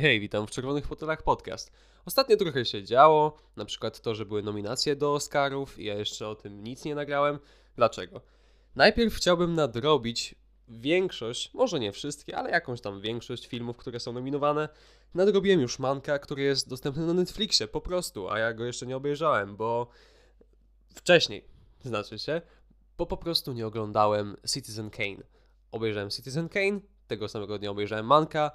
Hej, witam w Czerwonych Fotelach Podcast. Ostatnio trochę się działo, na przykład to, że były nominacje do Oscarów i ja jeszcze o tym nic nie nagrałem. Dlaczego? Najpierw chciałbym nadrobić większość, może nie wszystkie, ale jakąś tam większość filmów, które są nominowane. Nadrobiłem już Manka, który jest dostępny na Netflixie, po prostu, a ja go jeszcze nie obejrzałem, bo wcześniej, znaczy się, bo po prostu nie oglądałem Citizen Kane. Obejrzałem Citizen Kane, tego samego dnia obejrzałem Manka,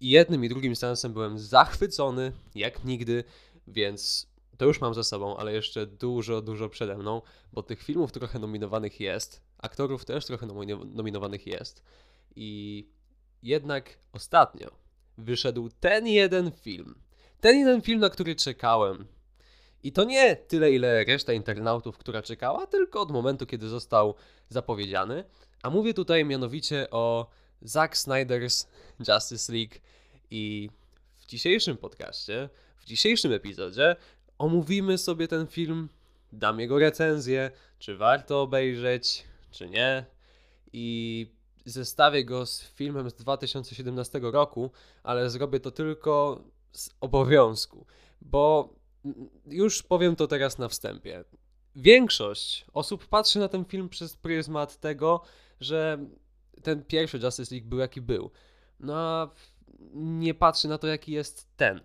i jednym i drugim sensem byłem zachwycony, jak nigdy, więc to już mam za sobą, ale jeszcze dużo, dużo przede mną, bo tych filmów trochę nominowanych jest, aktorów też trochę nominowanych jest. I jednak ostatnio wyszedł ten jeden film. Ten jeden film, na który czekałem. I to nie tyle, ile reszta internautów, która czekała, tylko od momentu, kiedy został zapowiedziany. A mówię tutaj mianowicie o Zack Snyder's Justice League i w dzisiejszym podcaście, w dzisiejszym epizodzie omówimy sobie ten film, dam jego recenzję, czy warto obejrzeć, czy nie i zestawię go z filmem z 2017 roku, ale zrobię to tylko z obowiązku, bo już powiem to teraz na wstępie. Większość osób patrzy na ten film przez pryzmat tego, że ten pierwszy Justice League był jaki był. No a nie patrzy na to, jaki jest ten.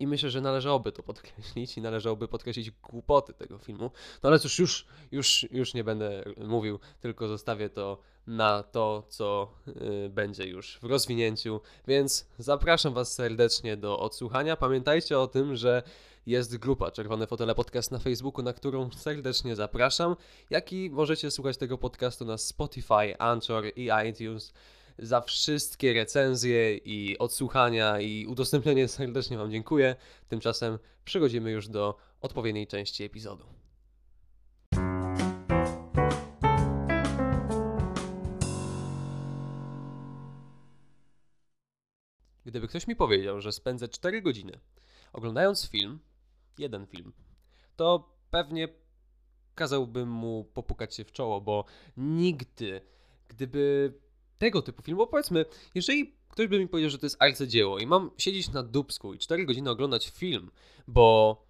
I myślę, że należałoby to podkreślić i należałoby podkreślić głupoty tego filmu. No ale cóż, już, już, już nie będę mówił, tylko zostawię to na to, co yy, będzie już w rozwinięciu. Więc zapraszam Was serdecznie do odsłuchania. Pamiętajcie o tym, że jest grupa Czerwone Fotele Podcast na Facebooku, na którą serdecznie zapraszam, jak i możecie słuchać tego podcastu na Spotify, Anchor i iTunes. Za wszystkie recenzje i odsłuchania i udostępnienie serdecznie Wam dziękuję. Tymczasem przechodzimy już do odpowiedniej części epizodu. Gdyby ktoś mi powiedział, że spędzę 4 godziny oglądając film, jeden film, to pewnie kazałbym mu popukać się w czoło, bo nigdy, gdyby tego typu film, bo powiedzmy, jeżeli ktoś by mi powiedział, że to jest arcydzieło i mam siedzieć na dubsku i 4 godziny oglądać film, bo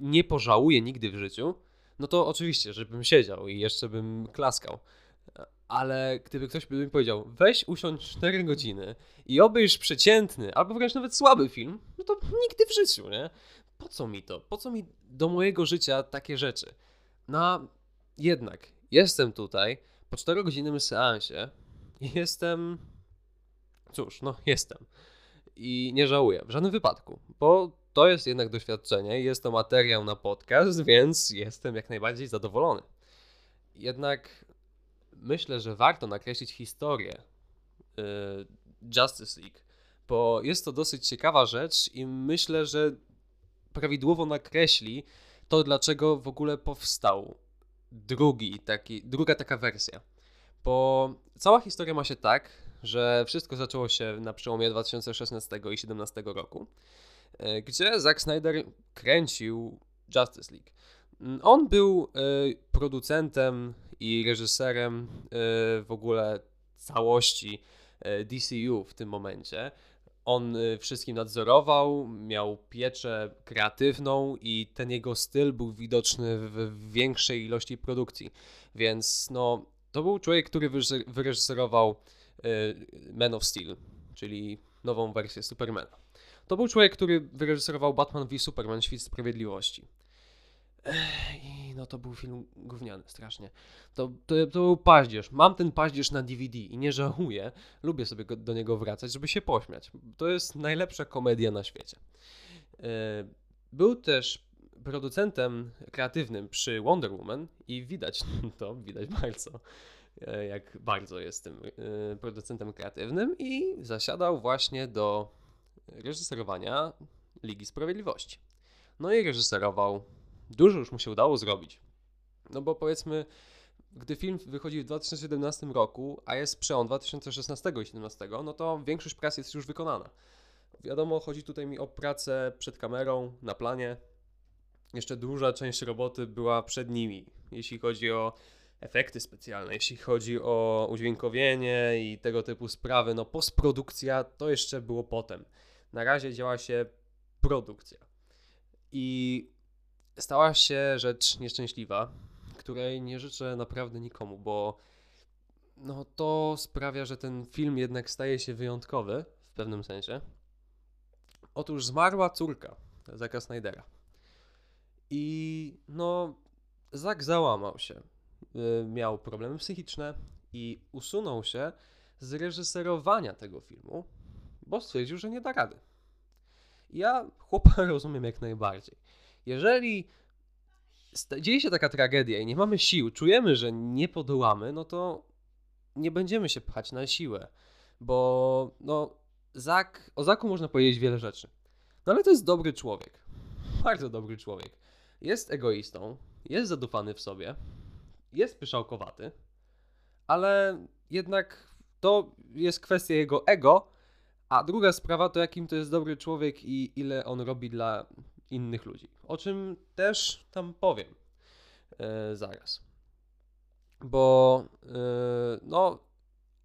nie pożałuję nigdy w życiu, no to oczywiście, żebym siedział i jeszcze bym klaskał. Ale gdyby ktoś by mi powiedział, weź usiądź 4 godziny i obejrz przeciętny, albo wręcz nawet słaby film, no to nigdy w życiu, nie? Po co mi to? Po co mi do mojego życia takie rzeczy? No, jednak jestem tutaj po 4-godzinnym seansie, Jestem. Cóż, no jestem. I nie żałuję w żadnym wypadku, bo to jest jednak doświadczenie, jest to materiał na podcast, więc jestem jak najbardziej zadowolony. Jednak myślę, że warto nakreślić historię yy, Justice League, bo jest to dosyć ciekawa rzecz i myślę, że prawidłowo nakreśli to, dlaczego w ogóle powstał drugi taki, druga taka wersja. Bo cała historia ma się tak, że wszystko zaczęło się na przełomie 2016 i 2017 roku, e, gdzie Zack Snyder kręcił Justice League. Mm, on był e, producentem i reżyserem e, w ogóle całości DCU w tym momencie. On wszystkim nadzorował, miał pieczę kreatywną i ten jego styl był widoczny w większej ilości produkcji. Więc no, to był człowiek, który wyreżyserował y, Man of Steel, czyli nową wersję Supermana. To był człowiek, który wyreżyserował Batman v Superman, Świt Sprawiedliwości. I no to był film gówniany strasznie. To, to, to był paździerz. Mam ten paździerz na DVD i nie żałuję. Lubię sobie go, do niego wracać, żeby się pośmiać. To jest najlepsza komedia na świecie. Y, był też producentem kreatywnym przy Wonder Woman i widać to, widać bardzo, e, jak bardzo jest tym e, producentem kreatywnym i zasiadał właśnie do reżyserowania Ligi Sprawiedliwości. No i reżyserował, dużo już mu się udało zrobić. No bo powiedzmy, gdy film wychodzi w 2017 roku, a jest przełom 2016 i 2017, no to większość pracy jest już wykonana. Wiadomo, chodzi tutaj mi o pracę przed kamerą, na planie, jeszcze duża część roboty była przed nimi, jeśli chodzi o efekty specjalne, jeśli chodzi o udźwiękowienie i tego typu sprawy, no postprodukcja to jeszcze było potem. Na razie działa się produkcja. I stała się rzecz nieszczęśliwa, której nie życzę naprawdę nikomu, bo no to sprawia, że ten film jednak staje się wyjątkowy w pewnym sensie. Otóż zmarła córka Zacka Snydera. I no, Zack załamał się. Y, miał problemy psychiczne i usunął się z reżyserowania tego filmu, bo stwierdził, że nie da rady. Ja chłopa rozumiem jak najbardziej. Jeżeli dzieje się taka tragedia i nie mamy sił, czujemy, że nie podołamy, no to nie będziemy się pchać na siłę, bo no, Zak, o Zaku można powiedzieć wiele rzeczy. No ale to jest dobry człowiek. Bardzo dobry człowiek. Jest egoistą, jest zadufany w sobie, jest pyszałkowaty, ale jednak to jest kwestia jego ego, a druga sprawa to jakim to jest dobry człowiek i ile on robi dla innych ludzi. O czym też tam powiem e, zaraz. Bo e, no,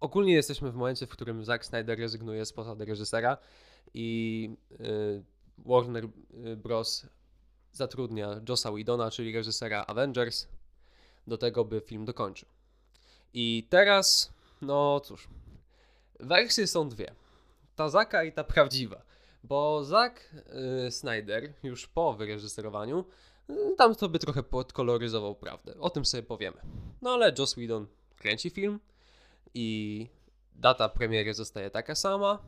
ogólnie jesteśmy w momencie, w którym Zack Snyder rezygnuje z posady reżysera i e, Warner Bros. Zatrudnia Jossa Whedona, czyli reżysera Avengers, do tego, by film dokończył. I teraz, no cóż, wersje są dwie. Ta Zaka i ta prawdziwa. Bo Zack yy, Snyder już po wyreżyserowaniu yy, tam sobie trochę podkoloryzował prawdę. O tym sobie powiemy. No ale Joss Whedon kręci film i data premiery zostaje taka sama.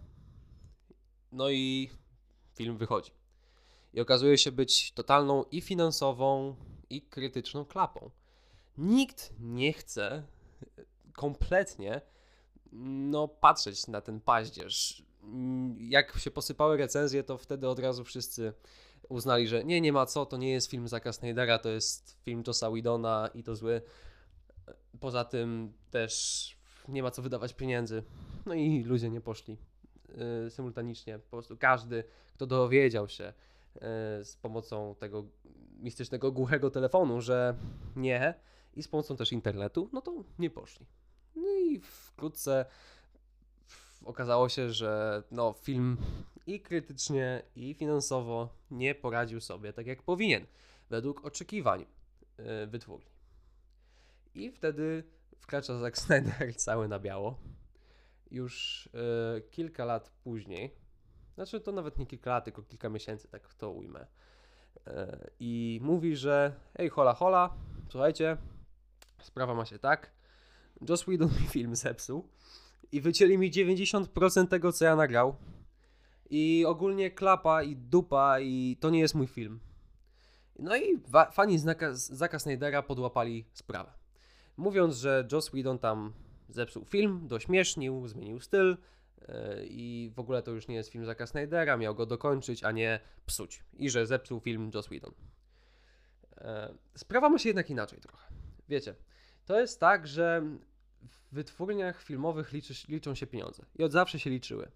No i film wychodzi. I okazuje się być totalną i finansową, i krytyczną klapą. Nikt nie chce kompletnie no, patrzeć na ten paździerz jak się posypały recenzje, to wtedy od razu wszyscy uznali, że nie, nie ma co, to nie jest film Zacka Snydera, to jest film Jossa Whedona i to zły. Poza tym też nie ma co wydawać pieniędzy. No i ludzie nie poszli yy, symultanicznie. Po prostu każdy, kto dowiedział się z pomocą tego mistycznego głuchego telefonu, że nie i z pomocą też internetu, no to nie poszli. No i wkrótce okazało się, że no, film i krytycznie, i finansowo nie poradził sobie tak jak powinien, według oczekiwań yy, wytwórni. I wtedy wkracza Zack Snyder cały na biało. Już yy, kilka lat później, znaczy to nawet nie kilka lat, tylko kilka miesięcy, tak to ujmę. Yy, I mówi, że ej, hola, hola, słuchajcie, sprawa ma się tak. Joss Whedon mi film zepsuł i wycięli mi 90% tego, co ja nagrał. I ogólnie klapa i dupa i to nie jest mój film. No i fani Zaka Snydera podłapali sprawę. Mówiąc, że Joss Whedon tam zepsuł film, dośmiesznił, zmienił styl i w ogóle to już nie jest film Zaka Snydera, miał go dokończyć, a nie psuć. I że zepsuł film Joss Whedon. Yy, sprawa ma się jednak inaczej trochę. Wiecie, to jest tak, że w wytwórniach filmowych liczy, liczą się pieniądze i od zawsze się liczyły.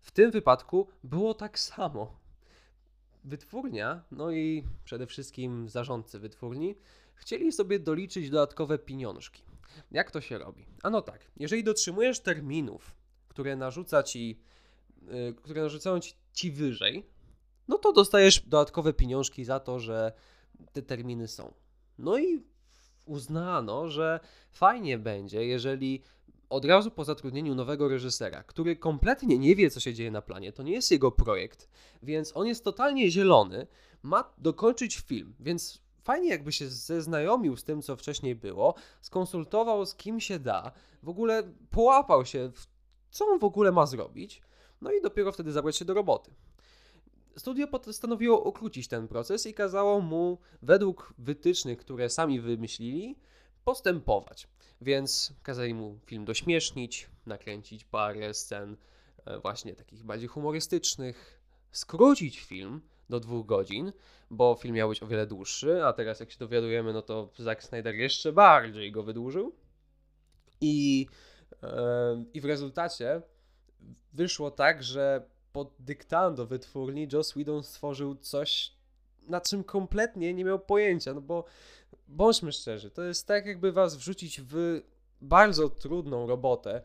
W tym wypadku było tak samo. Wytwórnia, no i przede wszystkim zarządcy wytwórni, chcieli sobie doliczyć dodatkowe pieniążki. Jak to się robi? Ano tak, jeżeli dotrzymujesz terminów, które narzuca ci, yy, które narzucają ci, ci wyżej, no to dostajesz dodatkowe pieniążki za to, że te terminy są. No i uznano, że fajnie będzie, jeżeli od razu po zatrudnieniu nowego reżysera, który kompletnie nie wie, co się dzieje na planie, to nie jest jego projekt, więc on jest totalnie zielony, ma dokończyć film, więc fajnie jakby się zeznajomił z tym, co wcześniej było, skonsultował z kim się da, w ogóle połapał się, co on w ogóle ma zrobić, no i dopiero wtedy zabrać się do roboty. Studio postanowiło ukrócić ten proces i kazało mu, według wytycznych, które sami wymyślili, postępować. Więc kazali mu film dośmiesznić, nakręcić parę scen e, właśnie takich bardziej humorystycznych, skrócić film do dwóch godzin, bo film miał być o wiele dłuższy, a teraz jak się dowiadujemy, no to Zack Snyder jeszcze bardziej go wydłużył. I, i w rezultacie wyszło tak, że pod dyktando wytwórni Joss Whedon stworzył coś, na czym kompletnie nie miał pojęcia, no bo bądźmy szczerzy, to jest tak, jakby was wrzucić w bardzo trudną robotę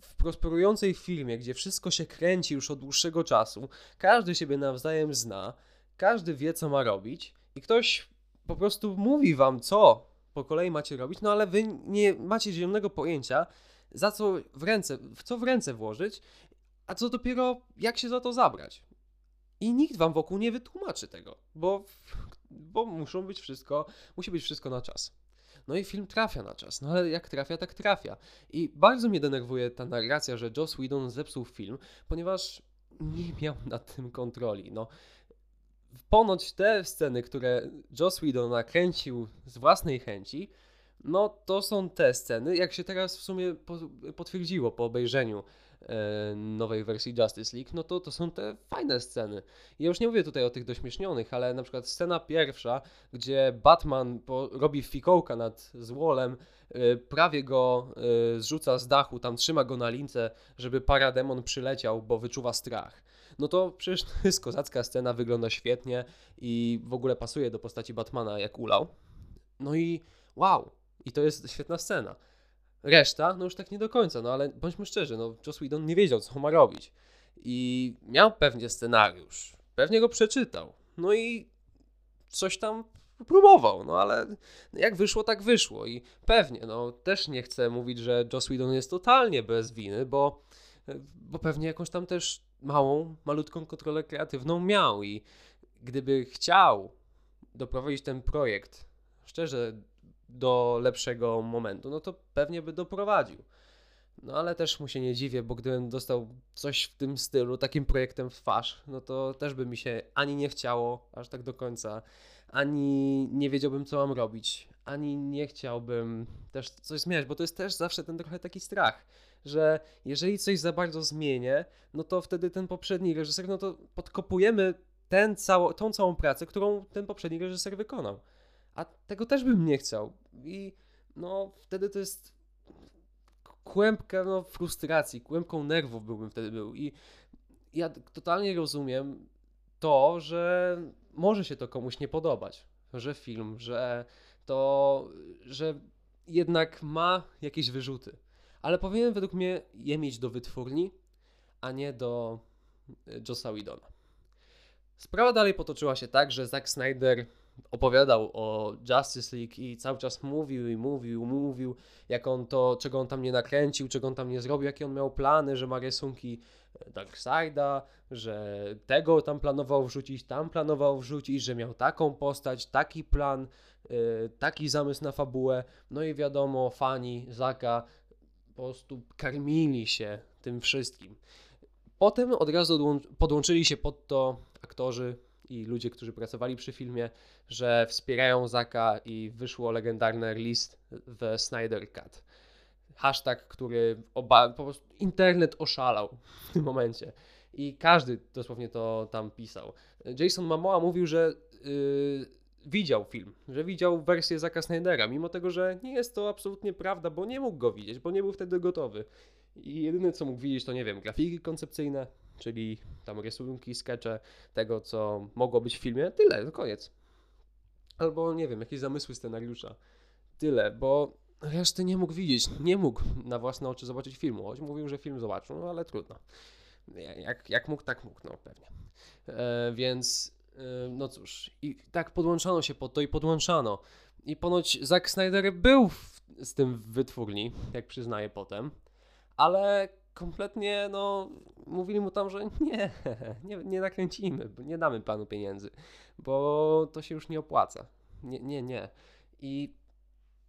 w prosperującej firmie, gdzie wszystko się kręci już od dłuższego czasu, każdy siebie nawzajem zna, każdy wie, co ma robić i ktoś po prostu mówi wam, co po kolei macie robić, no ale wy nie macie zielonego pojęcia, za co w ręce, w co w ręce włożyć, a co dopiero jak się za to zabrać. I nikt wam wokół nie wytłumaczy tego, bo, bo muszą być wszystko, musi być wszystko na czas. No i film trafia na czas, no ale jak trafia, tak trafia. I bardzo mnie denerwuje ta narracja, że Joss Whedon zepsuł film, ponieważ nie miał nad tym kontroli. No, ponoć te sceny, które Joss Whedon nakręcił z własnej chęci, no to są te sceny, jak się teraz w sumie potwierdziło po obejrzeniu e, nowej wersji Justice League, no to to są te fajne sceny. Ja już nie mówię tutaj o tych dośmiesznionych, ale na przykład scena pierwsza, gdzie Batman po, robi fikołka nad złolem, e, prawie go e, zrzuca z dachu, tam trzyma go na lince, żeby parademon przyleciał, bo wyczuwa strach no to przecież to jest kozacka scena, wygląda świetnie i w ogóle pasuje do postaci Batmana jak ulał. No i wow, i to jest świetna scena. Reszta, no już tak nie do końca, no ale bądźmy szczerzy, no Joss Whedon nie wiedział, co ma robić. I miał pewnie scenariusz, pewnie go przeczytał, no i coś tam próbował, no ale jak wyszło, tak wyszło i pewnie, no też nie chcę mówić, że Joss Whedon jest totalnie bez winy, bo, bo pewnie jakąś tam też małą, malutką kontrolę kreatywną miał i gdyby chciał doprowadzić ten projekt szczerze do lepszego momentu, no to pewnie by doprowadził. No ale też mu się nie dziwię, bo gdybym dostał coś w tym stylu, takim projektem w twarz, no to też by mi się ani nie chciało aż tak do końca, ani nie wiedziałbym, co mam robić, ani nie chciałbym też coś zmieniać, bo to jest też zawsze ten trochę taki strach że jeżeli coś za bardzo zmienię, no to wtedy ten poprzedni reżyser, no to podkopujemy ten cało, tą całą pracę, którą ten poprzedni reżyser wykonał. A tego też bym nie chciał. I no wtedy to jest kłębka no, frustracji, kłębką nerwów byłbym wtedy był. I ja totalnie rozumiem to, że może się to komuś nie podobać, że film, że to, że jednak ma jakieś wyrzuty ale powinien według mnie je mieć do wytwórni, a nie do e, Jossa Whedona. Sprawa dalej potoczyła się tak, że Zack Snyder opowiadał o Justice League i cały czas mówił i mówił, mówił, jak on to, czego on tam nie nakręcił, czego on tam nie zrobił, jakie on miał plany, że ma rysunki e, Darkseida, że tego tam planował wrzucić, tam planował wrzucić, że miał taką postać, taki plan, yy, taki zamysł na fabułę. No i wiadomo, fani Zaka po prostu karmili się tym wszystkim. Potem od razu podłączyli się pod to aktorzy i ludzie, którzy pracowali przy filmie, że wspierają Zaka i wyszło legendarny list w Snyder Cut. Hashtag, który oba, po prostu internet oszalał w tym momencie. I każdy dosłownie to tam pisał. Jason Momoa mówił, że yy, widział film, że widział wersję Zaka Snydera, mimo tego, że nie jest to absolutnie prawda, bo nie mógł go widzieć, bo nie był wtedy gotowy. I jedyne co mógł widzieć to, nie wiem, grafiki koncepcyjne, czyli tam rysunki, skecze tego, co mogło być w filmie. Tyle, to koniec. Albo, nie wiem, jakieś zamysły scenariusza. Tyle, bo reszty nie mógł widzieć, nie mógł na własne oczy zobaczyć filmu, choć mówił, że film zobaczył, no ale trudno. Jak, jak mógł, tak mógł, no pewnie. E, więc no cóż, i tak podłączano się pod to i podłączano. I ponoć Zack Snyder był w, z tym w wytwórni, jak przyznaje potem, ale kompletnie, no, mówili mu tam, że nie, nie, nie nakręcimy, nie damy panu pieniędzy, bo to się już nie opłaca. Nie, nie, nie. I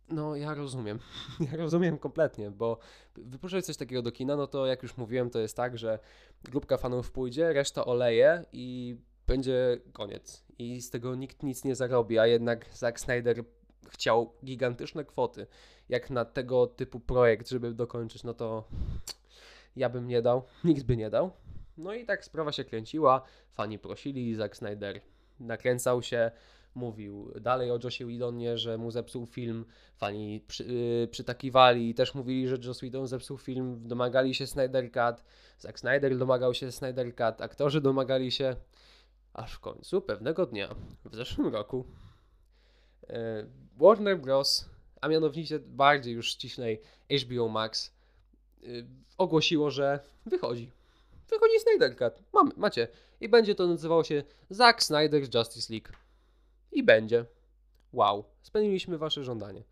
no, ja rozumiem. Ja rozumiem kompletnie, bo wypuszczać coś takiego do kina, no to jak już mówiłem, to jest tak, że grupka fanów pójdzie, reszta oleje i będzie koniec i z tego nikt nic nie zarobi, a jednak Zack Snyder chciał gigantyczne kwoty, jak na tego typu projekt, żeby dokończyć, no to ja bym nie dał, nikt by nie dał. No i tak sprawa się kręciła, fani prosili, Zack Snyder nakręcał się, mówił dalej o Josie Whedonie, że mu zepsuł film, fani przy, yy, przytakiwali i też mówili, że Joss Whedon zepsuł film, domagali się Snyder Cut, Zack Snyder domagał się Snyder Cut, aktorzy domagali się, Aż w końcu pewnego dnia, w zeszłym roku, e, Warner Bros., a mianowicie bardziej już ściślej HBO Max, ogłosiło, że wychodzi. Wychodzi Snyder Cut. Mamy, macie. I będzie to nazywało się Zack Snyder's Justice League. I będzie. Wow. Spełniliśmy wasze żądanie.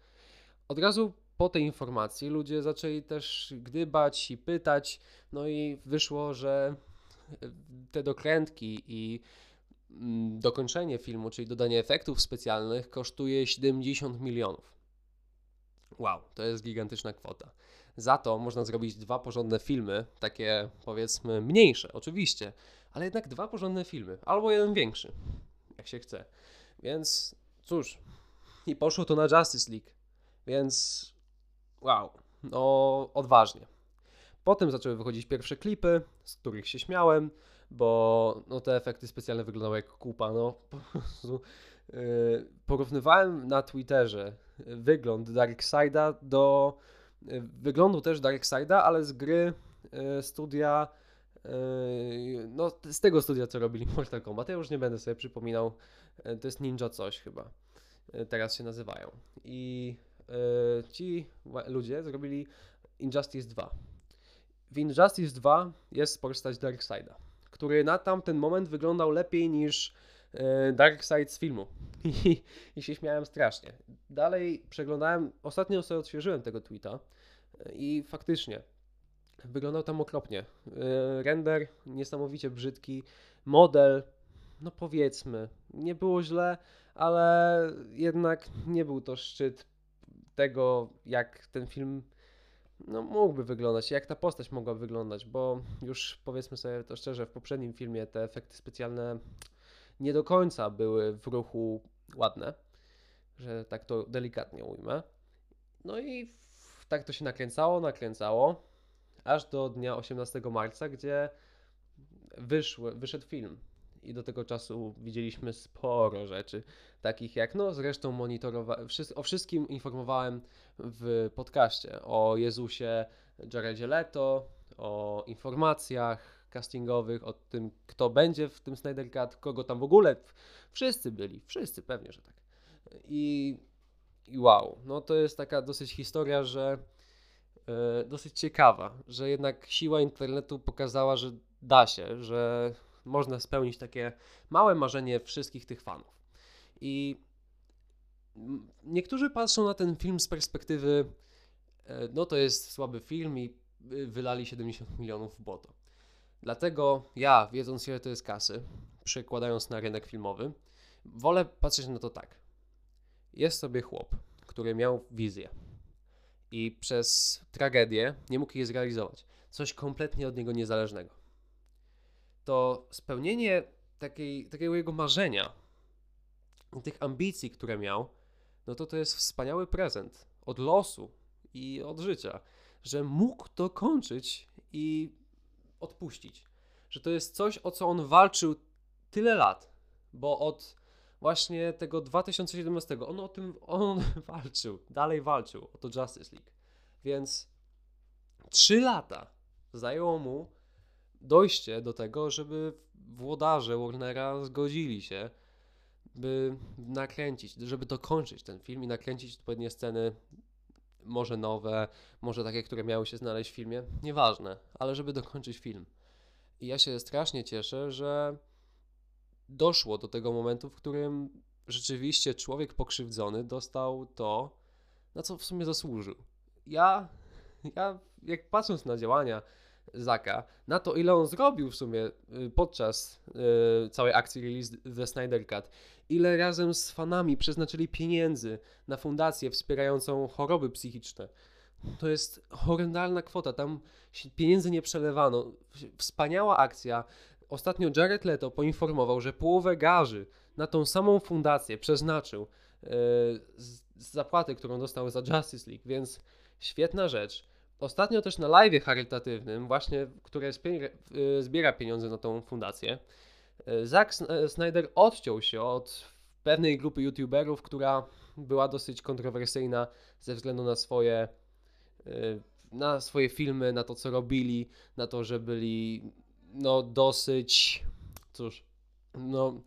Od razu po tej informacji ludzie zaczęli też gdybać i pytać, no i wyszło, że te dokrętki i mm, dokończenie filmu, czyli dodanie efektów specjalnych, kosztuje 70 milionów. Wow, to jest gigantyczna kwota. Za to można zrobić dwa porządne filmy, takie powiedzmy mniejsze, oczywiście, ale jednak dwa porządne filmy, albo jeden większy, jak się chce. Więc cóż, i poszło to na Justice League, więc wow, no odważnie. Potem zaczęły wychodzić pierwsze klipy, z których się śmiałem, bo no, te efekty specjalne wyglądały jak kupa. No, po prostu, yy, porównywałem na Twitterze wygląd Darkseida do yy, wyglądu też Darkseida, ale z gry yy, studia yy, no z tego studia co robili Mortal Kombat. Ja już nie będę sobie przypominał. To jest Ninja coś chyba. Teraz się nazywają. I ci ludzie zrobili Injustice 2 w Injustice 2 jest postać Darkseida, który na tamten moment wyglądał lepiej niż e, Darkseid z filmu. I, I się śmiałem strasznie. Dalej przeglądałem, ostatnio sobie odświeżyłem tego tweeta e, i faktycznie wyglądał tam okropnie. E, render niesamowicie brzydki, model, no powiedzmy, nie było źle, ale jednak nie był to szczyt tego, jak ten film no, mógłby wyglądać, jak ta postać mogła wyglądać, bo już powiedzmy sobie to szczerze, w poprzednim filmie te efekty specjalne nie do końca były w ruchu ładne, że tak to delikatnie ujmę. No i tak to się nakręcało, nakręcało, aż do dnia 18 marca, gdzie wyszły, wyszedł film i do tego czasu widzieliśmy sporo rzeczy, takich jak, no zresztą monitorowałem, o wszystkim informowałem w podcaście, o Jezusie Jaredzie Leto, o informacjach castingowych, o tym, kto będzie w tym Snyder Cut, kogo tam w ogóle, wszyscy byli, wszyscy, pewnie, że tak. I, i wow, no to jest taka dosyć historia, że yy, dosyć ciekawa, że jednak siła internetu pokazała, że da się, że można spełnić takie małe marzenie wszystkich tych fanów. I niektórzy patrzą na ten film z perspektywy, e, no to jest słaby film i y, wylali 70 milionów w błoto. Dlatego ja, wiedząc ile to jest kasy, przekładając na rynek filmowy, wolę patrzeć na to tak. Jest sobie chłop, który miał wizję i przez tragedię nie mógł jej zrealizować. Coś kompletnie od niego niezależnego to spełnienie takiej, takiego jego marzenia, tych ambicji, które miał, no to to jest wspaniały prezent od losu i od życia, że mógł to kończyć i odpuścić. Że to jest coś, o co on walczył tyle lat, bo od właśnie tego 2017 on o tym on walczył, dalej walczył o to Justice League. Więc trzy lata zajęło mu dojście do tego, żeby włodarze Warnera zgodzili się, by nakręcić, żeby dokończyć ten film i nakręcić odpowiednie sceny, może nowe, może takie, które miały się znaleźć w filmie, nieważne, ale żeby dokończyć film. I ja się strasznie cieszę, że doszło do tego momentu, w którym rzeczywiście człowiek pokrzywdzony dostał to, na co w sumie zasłużył. Ja, ja jak patrząc na działania Zaka, na to ile on zrobił w sumie y, podczas y, całej akcji Release The Snyder Cut, ile razem z fanami przeznaczyli pieniędzy na fundację wspierającą choroby psychiczne. To jest horrendalna kwota, tam pieniędzy nie przelewano. Wspaniała akcja. Ostatnio Jared Leto poinformował, że połowę garzy na tą samą fundację przeznaczył yy, z, zapłaty, którą dostał za Justice League, więc świetna rzecz. Ostatnio też na live charytatywnym, właśnie, które y, zbiera pieniądze na tą fundację, Zack y, Snyder odciął się od pewnej grupy youtuberów, która była dosyć kontrowersyjna ze względu na swoje, na swoje filmy, na to co robili, na to, że byli no dosyć, cóż, no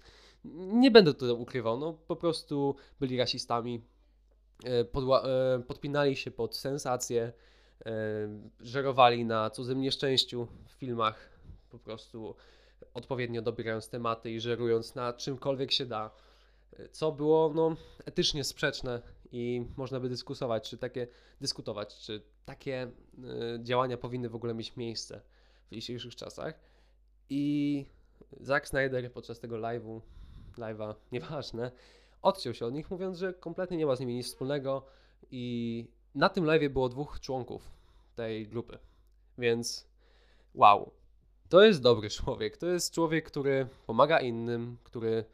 Nie będę to ukrywał, no po prostu byli rasistami, e, podła- e, podpinali się pod sensacje, e, żerowali na cudzym nieszczęściu w filmach, po prostu odpowiednio dobierając tematy i żerując na czymkolwiek się da, co było no, etycznie sprzeczne i można by dyskutować, czy takie, dyskutować, czy takie e, działania powinny w ogóle mieć miejsce w dzisiejszych czasach. I Zack Snyder podczas tego live'u, live'a, nieważne, odciął się od nich, mówiąc, że kompletnie nie ma z nimi nic wspólnego i na tym live'ie było dwóch członków tej grupy, więc wow, to jest dobry człowiek, to jest człowiek, który pomaga innym, który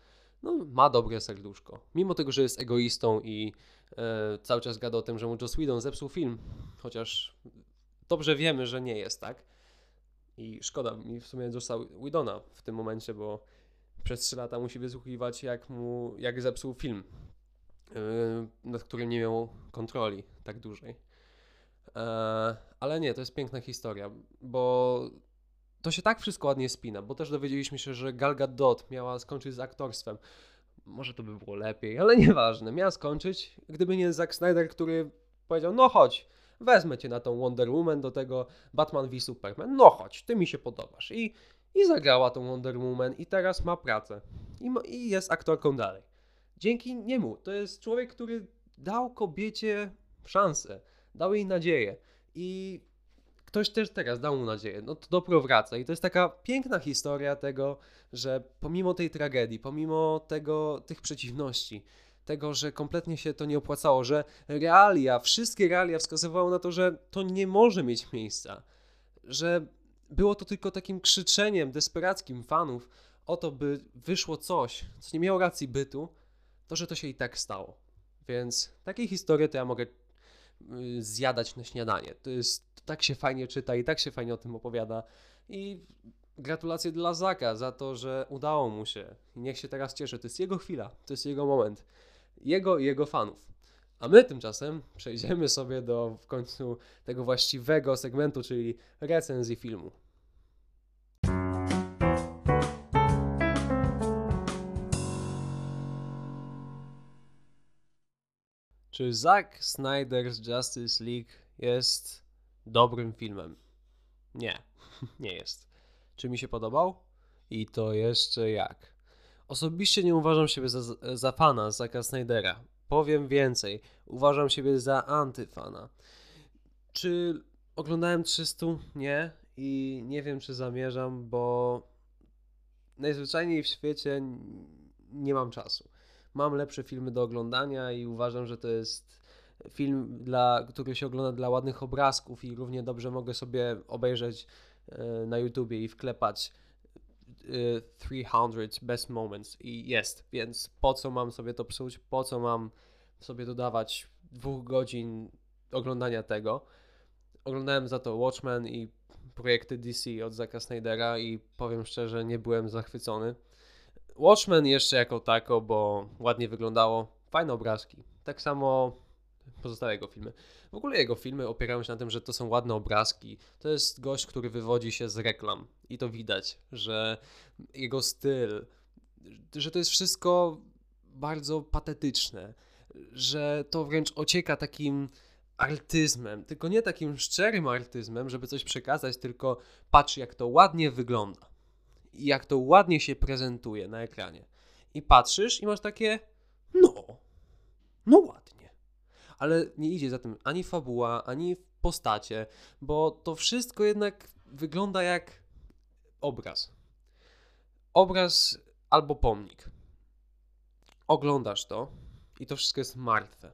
no, ma dobre serduszko, mimo tego, że jest egoistą i e, cały czas gada o tym, że mu Joss Whedon zepsuł film, chociaż dobrze wiemy, że nie jest tak. I szkoda mi w sumie Jossa Widona w tym momencie, bo przez 3 lata musi wysłuchiwać, jak mu, jak zepsuł film, yy, nad którym nie miał kontroli tak dużej. Eee, ale nie, to jest piękna historia, bo to się tak wszystko ładnie spina, bo też dowiedzieliśmy się, że Gal Gadot miała skończyć z aktorstwem. Może to by było lepiej, ale nieważne. Miała skończyć, gdyby nie Zack Snyder, który powiedział, no chodź, wezmę cię na tą Wonder Woman, do tego Batman v Superman, no chodź, ty mi się podobasz. I, i zagrała tą Wonder Woman i teraz ma pracę. I, I jest aktorką dalej. Dzięki niemu. To jest człowiek, który dał kobiecie szansę, dał jej nadzieję. I ktoś też teraz dał mu nadzieję. No to dobro wraca. I to jest taka piękna historia tego, że pomimo tej tragedii, pomimo tego, tych przeciwności, tego, że kompletnie się to nie opłacało, że realia, wszystkie realia wskazywały na to, że to nie może mieć miejsca, że było to tylko takim krzyczeniem desperackim fanów o to, by wyszło coś, co nie miało racji bytu, to że to się i tak stało. Więc takie historie to ja mogę zjadać na śniadanie. To jest tak się fajnie czyta i tak się fajnie o tym opowiada. I gratulacje dla Zaka za to, że udało mu się. I niech się teraz cieszy. To jest jego chwila, to jest jego moment jego i jego fanów. A my tymczasem przejdziemy sobie do w końcu tego właściwego segmentu, czyli recenzji filmu. Czy Zack Snyder's Justice League jest dobrym filmem? Nie, nie jest. Czy mi się podobał? I to jeszcze jak. Osobiście nie uważam siebie za, za fana Zacka Snydera. Powiem więcej, uważam siebie za antyfana. Czy oglądałem 300? Nie. I nie wiem, czy zamierzam, bo najzwyczajniej w świecie nie mam czasu. Mam lepsze filmy do oglądania i uważam, że to jest film, dla, który się ogląda dla ładnych obrazków i równie dobrze mogę sobie obejrzeć e, na YouTubie i wklepać 300 y, best moments i jest, więc po co mam sobie to psuć, po co mam sobie dodawać dwóch godzin oglądania tego. Oglądałem za to Watchmen i projekty DC od Zacka Snydera i powiem szczerze, nie byłem zachwycony. Watchmen jeszcze jako tako, bo ładnie wyglądało, fajne obrazki. Tak samo pozostałe jego filmy. W ogóle jego filmy opierają się na tym, że to są ładne obrazki. To jest gość, który wywodzi się z reklam i to widać, że jego styl, że to jest wszystko bardzo patetyczne, że to wręcz ocieka takim artyzmem, tylko nie takim szczerym artyzmem, żeby coś przekazać, tylko patrz jak to ładnie wygląda jak to ładnie się prezentuje na ekranie. I patrzysz i masz takie, no, no ładnie ale nie idzie za tym ani fabuła, ani postacie, bo to wszystko jednak wygląda jak obraz. Obraz albo pomnik. Oglądasz to i to wszystko jest martwe.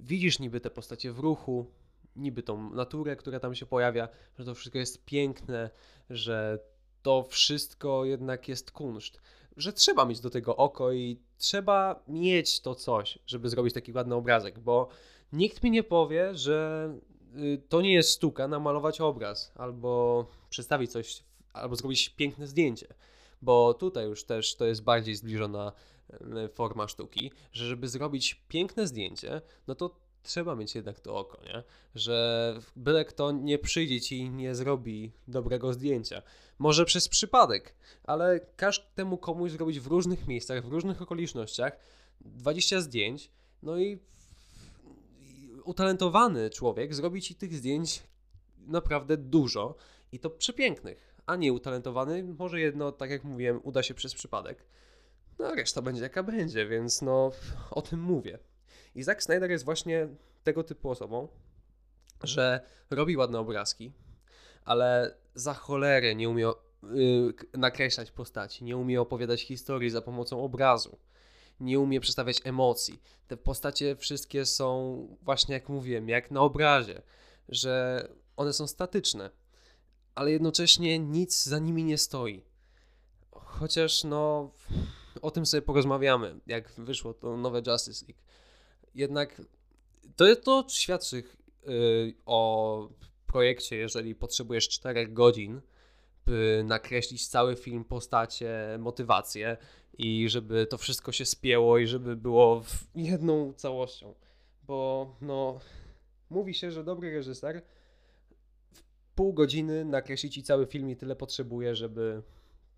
Widzisz niby te postacie w ruchu, niby tą naturę, która tam się pojawia, że to wszystko jest piękne, że to wszystko jednak jest kunszt że trzeba mieć do tego oko i trzeba mieć to coś, żeby zrobić taki ładny obrazek, bo nikt mi nie powie, że y, to nie jest sztuka namalować obraz albo przedstawić coś, albo zrobić piękne zdjęcie, bo tutaj już też to jest bardziej zbliżona forma sztuki, że żeby zrobić piękne zdjęcie, no to trzeba mieć jednak to oko, nie? Że byle kto nie przyjdzie ci i nie zrobi dobrego zdjęcia. Może przez przypadek, ale każ temu komuś zrobić w różnych miejscach, w różnych okolicznościach 20 zdjęć, no i utalentowany człowiek zrobi ci tych zdjęć naprawdę dużo i to przepięknych, a nie utalentowany, może jedno, tak jak mówiłem, uda się przez przypadek. No a reszta będzie jaka będzie, więc no o tym mówię. I Zack Snyder jest właśnie tego typu osobą, że robi ładne obrazki, ale za cholerę nie umie yy, nakreślać postaci, nie umie opowiadać historii za pomocą obrazu, nie umie przedstawiać emocji. Te postacie wszystkie są właśnie jak mówiłem, jak na obrazie, że one są statyczne, ale jednocześnie nic za nimi nie stoi. Chociaż no o tym sobie porozmawiamy, jak wyszło to nowe Justice League. Jednak to, to świadczy yy, o projekcie, jeżeli potrzebujesz 4 godzin, by nakreślić cały film, postacie, motywację i żeby to wszystko się spięło i żeby było jedną całością. Bo no, mówi się, że dobry reżyser w pół godziny nakreśli ci cały film i tyle potrzebuje, żeby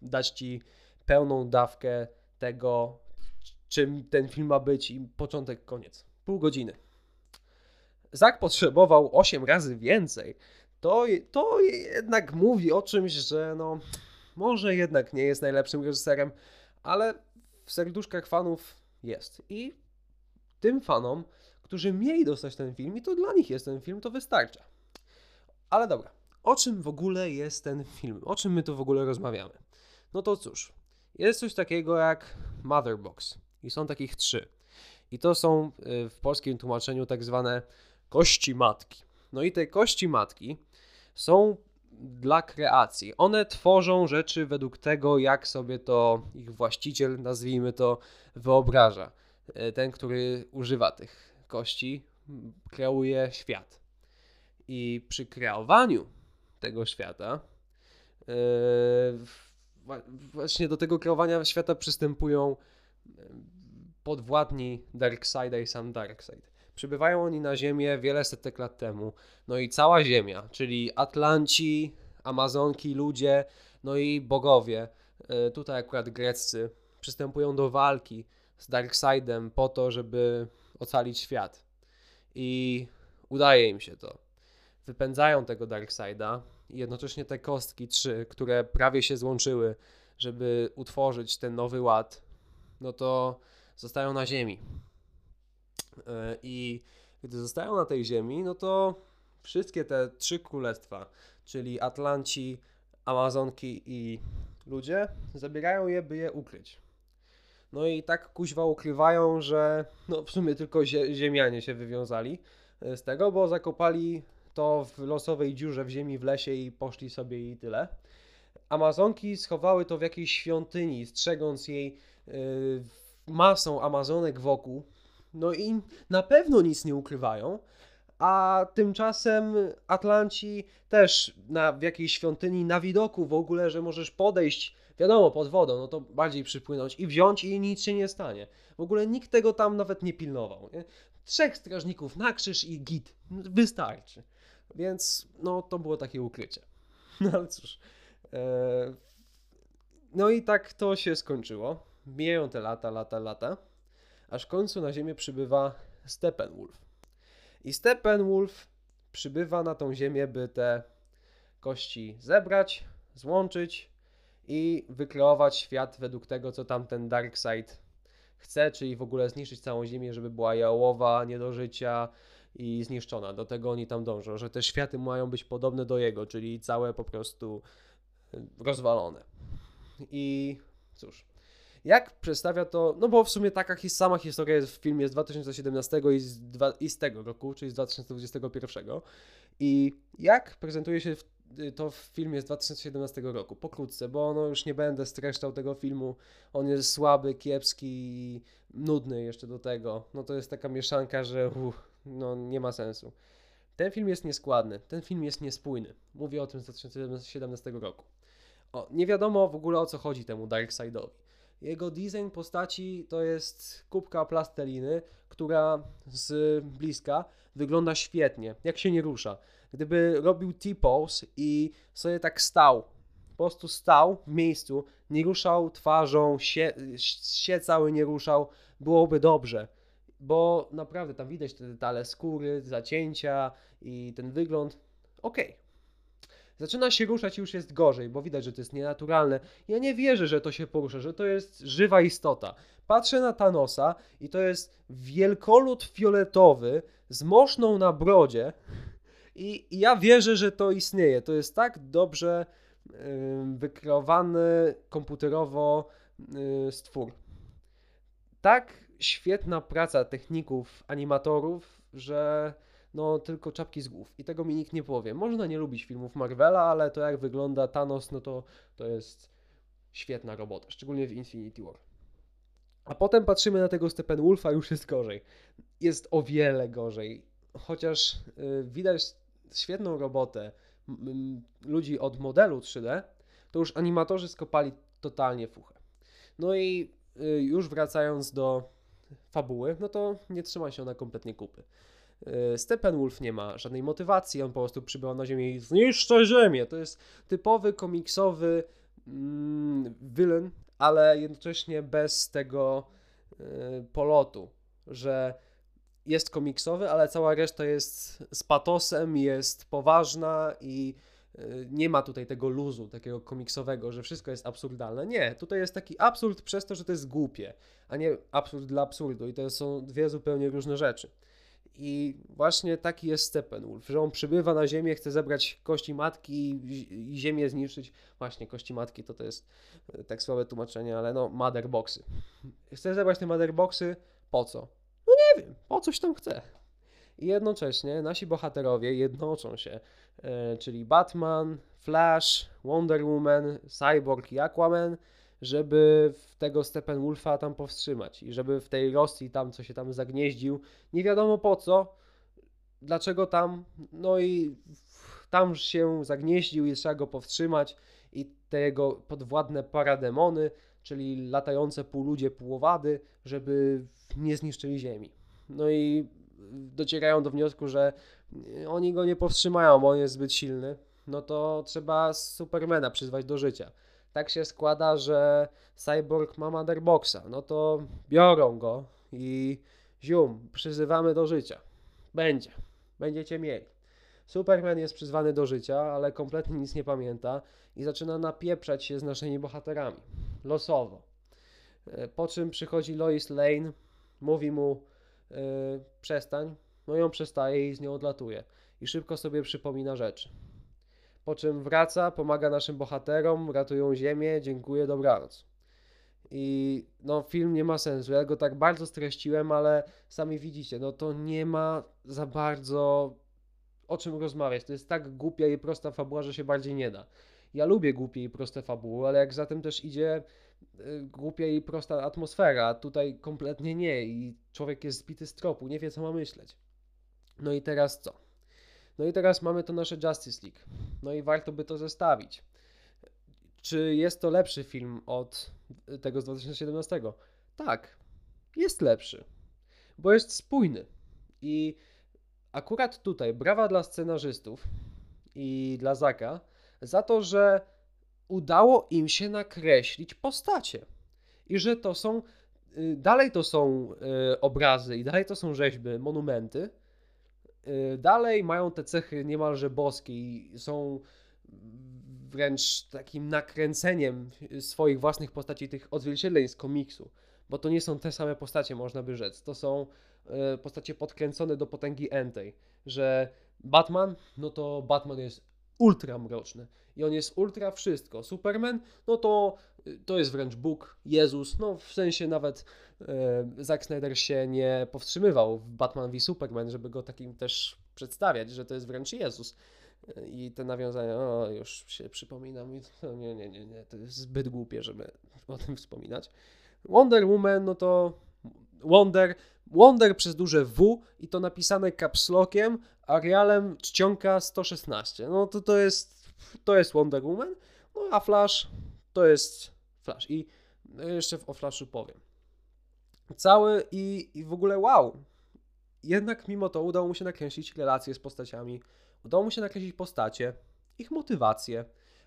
dać ci pełną dawkę tego, czym ten film ma być i początek, koniec. Pół godziny. Zak potrzebował 8 razy więcej. To, to jednak mówi o czymś, że no, może jednak nie jest najlepszym reżyserem, ale w serduszkach fanów jest. I tym fanom, którzy mieli dostać ten film, i to dla nich jest ten film, to wystarcza. Ale dobra, o czym w ogóle jest ten film? O czym my tu w ogóle rozmawiamy? No to cóż, jest coś takiego jak Motherbox i są takich trzy. I to są y, w polskim tłumaczeniu tak zwane kości matki. No i te kości matki są dla kreacji. One tworzą rzeczy według tego, jak sobie to ich właściciel, nazwijmy to, wyobraża. Y, ten, który używa tych kości, kreuje świat. I przy kreowaniu tego świata, yy, właśnie do tego kreowania świata przystępują podwładni Darkseida i sam Darkseid. Przybywają oni na Ziemię wiele setek lat temu. No i cała Ziemia, czyli Atlanci, Amazonki, ludzie, no i bogowie, e, tutaj akurat greccy, przystępują do walki z Darkseidem po to, żeby ocalić świat. I udaje im się to. Wypędzają tego Darkseida i jednocześnie te kostki trzy, które prawie się złączyły, żeby utworzyć ten nowy ład, no to zostają na ziemi. E, I gdy zostają na tej ziemi, no to wszystkie te trzy królestwa, czyli Atlanci, Amazonki i ludzie, zabierają je, by je ukryć. No i tak kuźwa ukrywają, że no w sumie tylko ziemianie się wywiązali e, z tego, bo zakopali to w losowej dziurze w ziemi, w lesie i poszli sobie i tyle. Amazonki schowały to w jakiejś świątyni, strzegąc jej yy, masą Amazonek wokół. No i na pewno nic nie ukrywają. A tymczasem Atlanci też na, w jakiejś świątyni na widoku w ogóle, że możesz podejść, wiadomo, pod wodą, no to bardziej przypłynąć i wziąć i nic się nie stanie. W ogóle nikt tego tam nawet nie pilnował. Nie? Trzech strażników na krzyż i git. Wystarczy. Więc no to było takie ukrycie. No ale cóż. E... No i tak to się skończyło. Mijają te lata, lata, lata. Aż w końcu na ziemię przybywa Steppenwolf. I Steppenwolf przybywa na tą ziemię, by te kości zebrać, złączyć i wykreować świat według tego, co tamten Darkseid chce, czyli w ogóle zniszczyć całą ziemię, żeby była jałowa, nie do życia, i zniszczona. Do tego oni tam dążą, że te światy mają być podobne do jego, czyli całe po prostu e, rozwalone. I cóż, jak przedstawia to, no bo w sumie taka his, sama historia jest w filmie z 2017 i z, dwa, i z tego roku, czyli z 2021. I jak prezentuje się w, y, to w filmie z 2017 roku? Pokrótce, bo no już nie będę streszczał tego filmu. On jest słaby, kiepski i nudny jeszcze do tego. No to jest taka mieszanka, że no nie ma sensu. Ten film jest nieskładny, ten film jest niespójny. Mówię o tym z 2017 roku. O, nie wiadomo w ogóle o co chodzi temu Darkseidowi. Jego design postaci to jest kubka plasteliny, która z bliska wygląda świetnie, jak się nie rusza. Gdyby robił T-pose i sobie tak stał, po prostu stał w miejscu, nie ruszał twarzą, się, się cały nie ruszał, byłoby dobrze. Bo naprawdę tam widać te detale skóry, zacięcia i ten wygląd. Okej. Okay. Zaczyna się ruszać i już jest gorzej, bo widać, że to jest nienaturalne. Ja nie wierzę, że to się porusza, że to jest żywa istota. Patrzę na Thanosa i to jest wielkolud fioletowy z moszną na brodzie i, ja wierzę, że to istnieje. To jest tak dobrze yy, wykreowany komputerowo yy, stwór. Tak świetna praca techników, animatorów, że no tylko czapki z głów. I tego mi nikt nie powie. Można nie lubić filmów Marvela, ale to jak wygląda Thanos, no to, to jest świetna robota, szczególnie w Infinity War. A potem patrzymy na tego Steppenwolfa, już jest gorzej. Jest o wiele gorzej. Chociaż yy, widać świetną robotę ludzi od modelu 3D, to już animatorzy skopali totalnie fuchę. No i yy, już wracając do fabuły, no to nie trzyma się ona kompletnie kupy. E, Steppenwolf nie ma żadnej motywacji, on po prostu przybywa na Ziemię i zniszcza Ziemię. To jest typowy komiksowy mm, villain, ale jednocześnie bez tego y, polotu, że jest komiksowy, ale cała reszta jest z patosem, jest poważna i y, nie ma tutaj tego luzu, takiego komiksowego, że wszystko jest absurdalne. Nie, tutaj jest taki absurd przez to, że to jest głupie, a nie absurd dla absurdu i to są dwie zupełnie różne rzeczy. I właśnie taki jest Steppenwolf, że on przybywa na Ziemię, chce zebrać kości matki i Ziemię zniszczyć. Właśnie, kości matki to to jest e, tak słabe tłumaczenie, ale no, motherboxy. Chce zebrać te motherboxy po co? No nie wiem, po coś tam chce. I jednocześnie nasi bohaterowie jednoczą się, e, czyli Batman, Flash, Wonder Woman, Cyborg i Aquaman, żeby tego Steppenwolfa tam powstrzymać i żeby w tej Rosji tam, co się tam zagnieździł, nie wiadomo po co, dlaczego tam, no i tam się zagnieździł i trzeba go powstrzymać i te jego podwładne parademony, czyli latające półludzie, półowady, żeby nie zniszczyli Ziemi. No i docierają do wniosku, że oni go nie powstrzymają, bo on jest zbyt silny, no to trzeba Supermana przyzwać do życia tak się składa, że Cyborg ma Motherboxa, no to biorą go i zium, przyzywamy do życia. Będzie, będziecie mieli. Superman jest przyzwany do życia, ale kompletnie nic nie pamięta i zaczyna napieprzać się z naszymi bohaterami. Losowo. E, po czym przychodzi Lois Lane, mówi mu yy, przestań, no ją przestaje i z nią odlatuje. I szybko sobie przypomina rzeczy po czym wraca, pomaga naszym bohaterom, ratują ziemię, dziękuję, dobranoc. I no, film nie ma sensu. Ja go tak bardzo streściłem, ale sami widzicie, no to nie ma za bardzo o czym rozmawiać. To jest tak głupia i prosta fabuła, że się bardziej nie da. Ja lubię głupie i proste fabuły, ale jak zatem też idzie y, głupia i prosta atmosfera, tutaj kompletnie nie i człowiek jest zbity z tropu, nie wie co ma myśleć. No i teraz co? No i teraz mamy to nasze Justice League. No i warto by to zestawić. Czy jest to lepszy film od tego z 2017? Tak, jest lepszy, bo jest spójny. I akurat tutaj brawa dla scenarzystów i dla Zaka za to, że udało im się nakreślić postacie. I że to są, y, dalej to są y, obrazy i dalej to są rzeźby, monumenty, Y, dalej mają te cechy niemalże boskie i są wręcz takim nakręceniem swoich własnych postaci, tych odzwierciedleń z komiksu, bo to nie są te same postacie, można by rzec. To są y, postacie podkręcone do potęgi entej, że Batman, no to Batman jest ultra mroczny i on jest ultra wszystko. Superman, no to to jest wręcz Bóg, Jezus, no w sensie nawet e, Zack Snyder się nie powstrzymywał w Batman v Superman, żeby go takim też przedstawiać, że to jest wręcz Jezus. E, I te nawiązania, o, już się przypominam, no, nie, nie, nie, nie, to jest zbyt głupie, żeby o tym wspominać. Wonder Woman, no to Wonder, Wonder przez duże W i to napisane kapslokiem, Arialem czcionka 116. No to to jest, to jest Wonder Woman, no a Flash to jest Flash. I No jeszcze o Flashu powiem. Cały i, i w ogóle wow. Jednak mimo to udało mu się nakręcić relacje z postaciami, udało mu się nakręcić postacie, ich motywacje,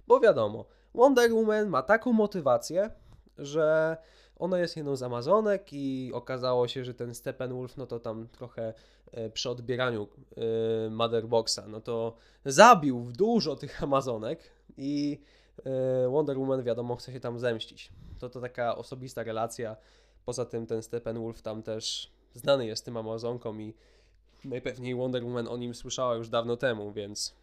bo wiadomo, Wonder Woman ma taką motywację, że ona jest jedną z Amazonek i okazało się, że ten Steppenwolf, no to tam trochę e, przy odbieraniu e, Motherboxa, no to zabił dużo tych Amazonek i Wonder Woman wiadomo chce się tam zemścić. To to taka osobista relacja. Poza tym ten Steppenwolf tam też znany jest tym Amazonką i najpewniej Wonder Woman o nim słyszała już dawno temu, więc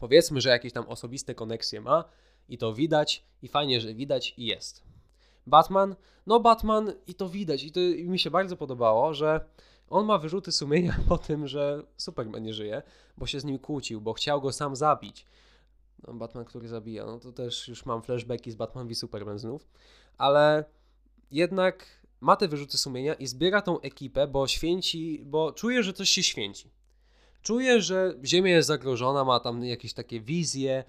powiedzmy, że jakieś tam osobiste koneksje ma i to widać i fajnie, że widać i jest. Batman, no Batman i to widać i to i mi się bardzo podobało, że on ma wyrzuty sumienia po tym, że Superman nie żyje, bo się z nim kłócił, bo chciał go sam zabić. No, Batman, który zabija, no to też już mam flashbacki z Batman v Superman znów, ale jednak ma te wyrzuty sumienia i zbiera tą ekipę, bo święci, bo czuje, że coś się święci. Czuje, że Ziemia jest zagrożona, ma tam jakieś takie wizje,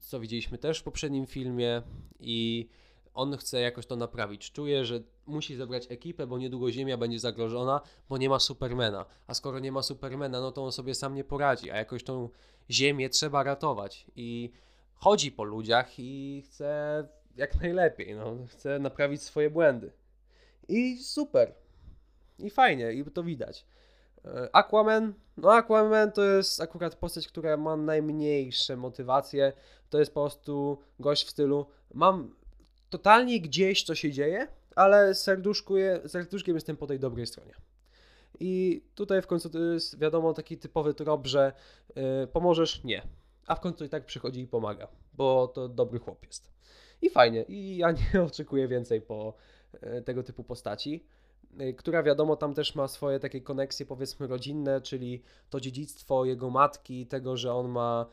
co widzieliśmy też w poprzednim filmie i on chce jakoś to naprawić. Czuje, że musi zebrać ekipę, bo niedługo Ziemia będzie zagrożona, bo nie ma Supermana. A skoro nie ma Supermana, no to on sobie sam nie poradzi, a jakoś tą Ziemię trzeba ratować. I chodzi po ludziach i chce jak najlepiej, no, chce naprawić swoje błędy. I super. I fajnie, i to widać. E, Aquaman, no Aquaman to jest akurat postać, która ma najmniejsze motywacje. To jest po prostu gość w stylu mam totalnie gdzieś co się dzieje, ale serduszkuję, serduszkiem jestem po tej dobrej stronie. I tutaj w końcu to jest wiadomo taki typowy trop, że yy, pomożesz? Nie. A w końcu i tak przychodzi i pomaga, bo to dobry chłop jest. I fajnie. I ja nie oczekuję więcej po yy, tego typu postaci. Y, która wiadomo tam też ma swoje takie koneksje powiedzmy rodzinne, czyli to dziedzictwo jego matki, tego, że on ma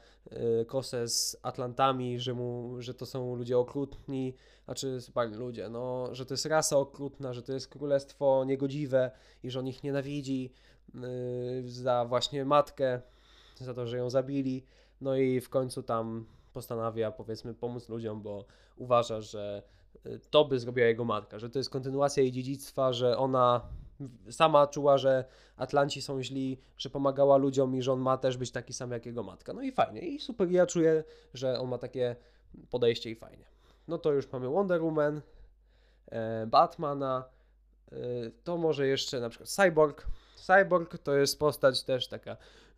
y, kosę z Atlantami, że, mu, że to są ludzie okrutni, znaczy super ludzie, no, że to jest rasa okrutna, że to jest królestwo niegodziwe i że on ich nienawidzi yy, za właśnie matkę, za to, że ją zabili, no i w końcu tam postanawia powiedzmy pomóc ludziom, bo uważa, że to by zrobiła jego matka, że to jest kontynuacja jej dziedzictwa, że ona sama czuła, że Atlanci są źli, że pomagała ludziom i że on ma też być taki sam jak jego matka. No i fajnie. I super, ja czuję, że on ma takie podejście i fajnie. No to już mamy Wonder Woman, e, Batmana, e, to może jeszcze na przykład Cyborg. Cyborg to jest postać też taka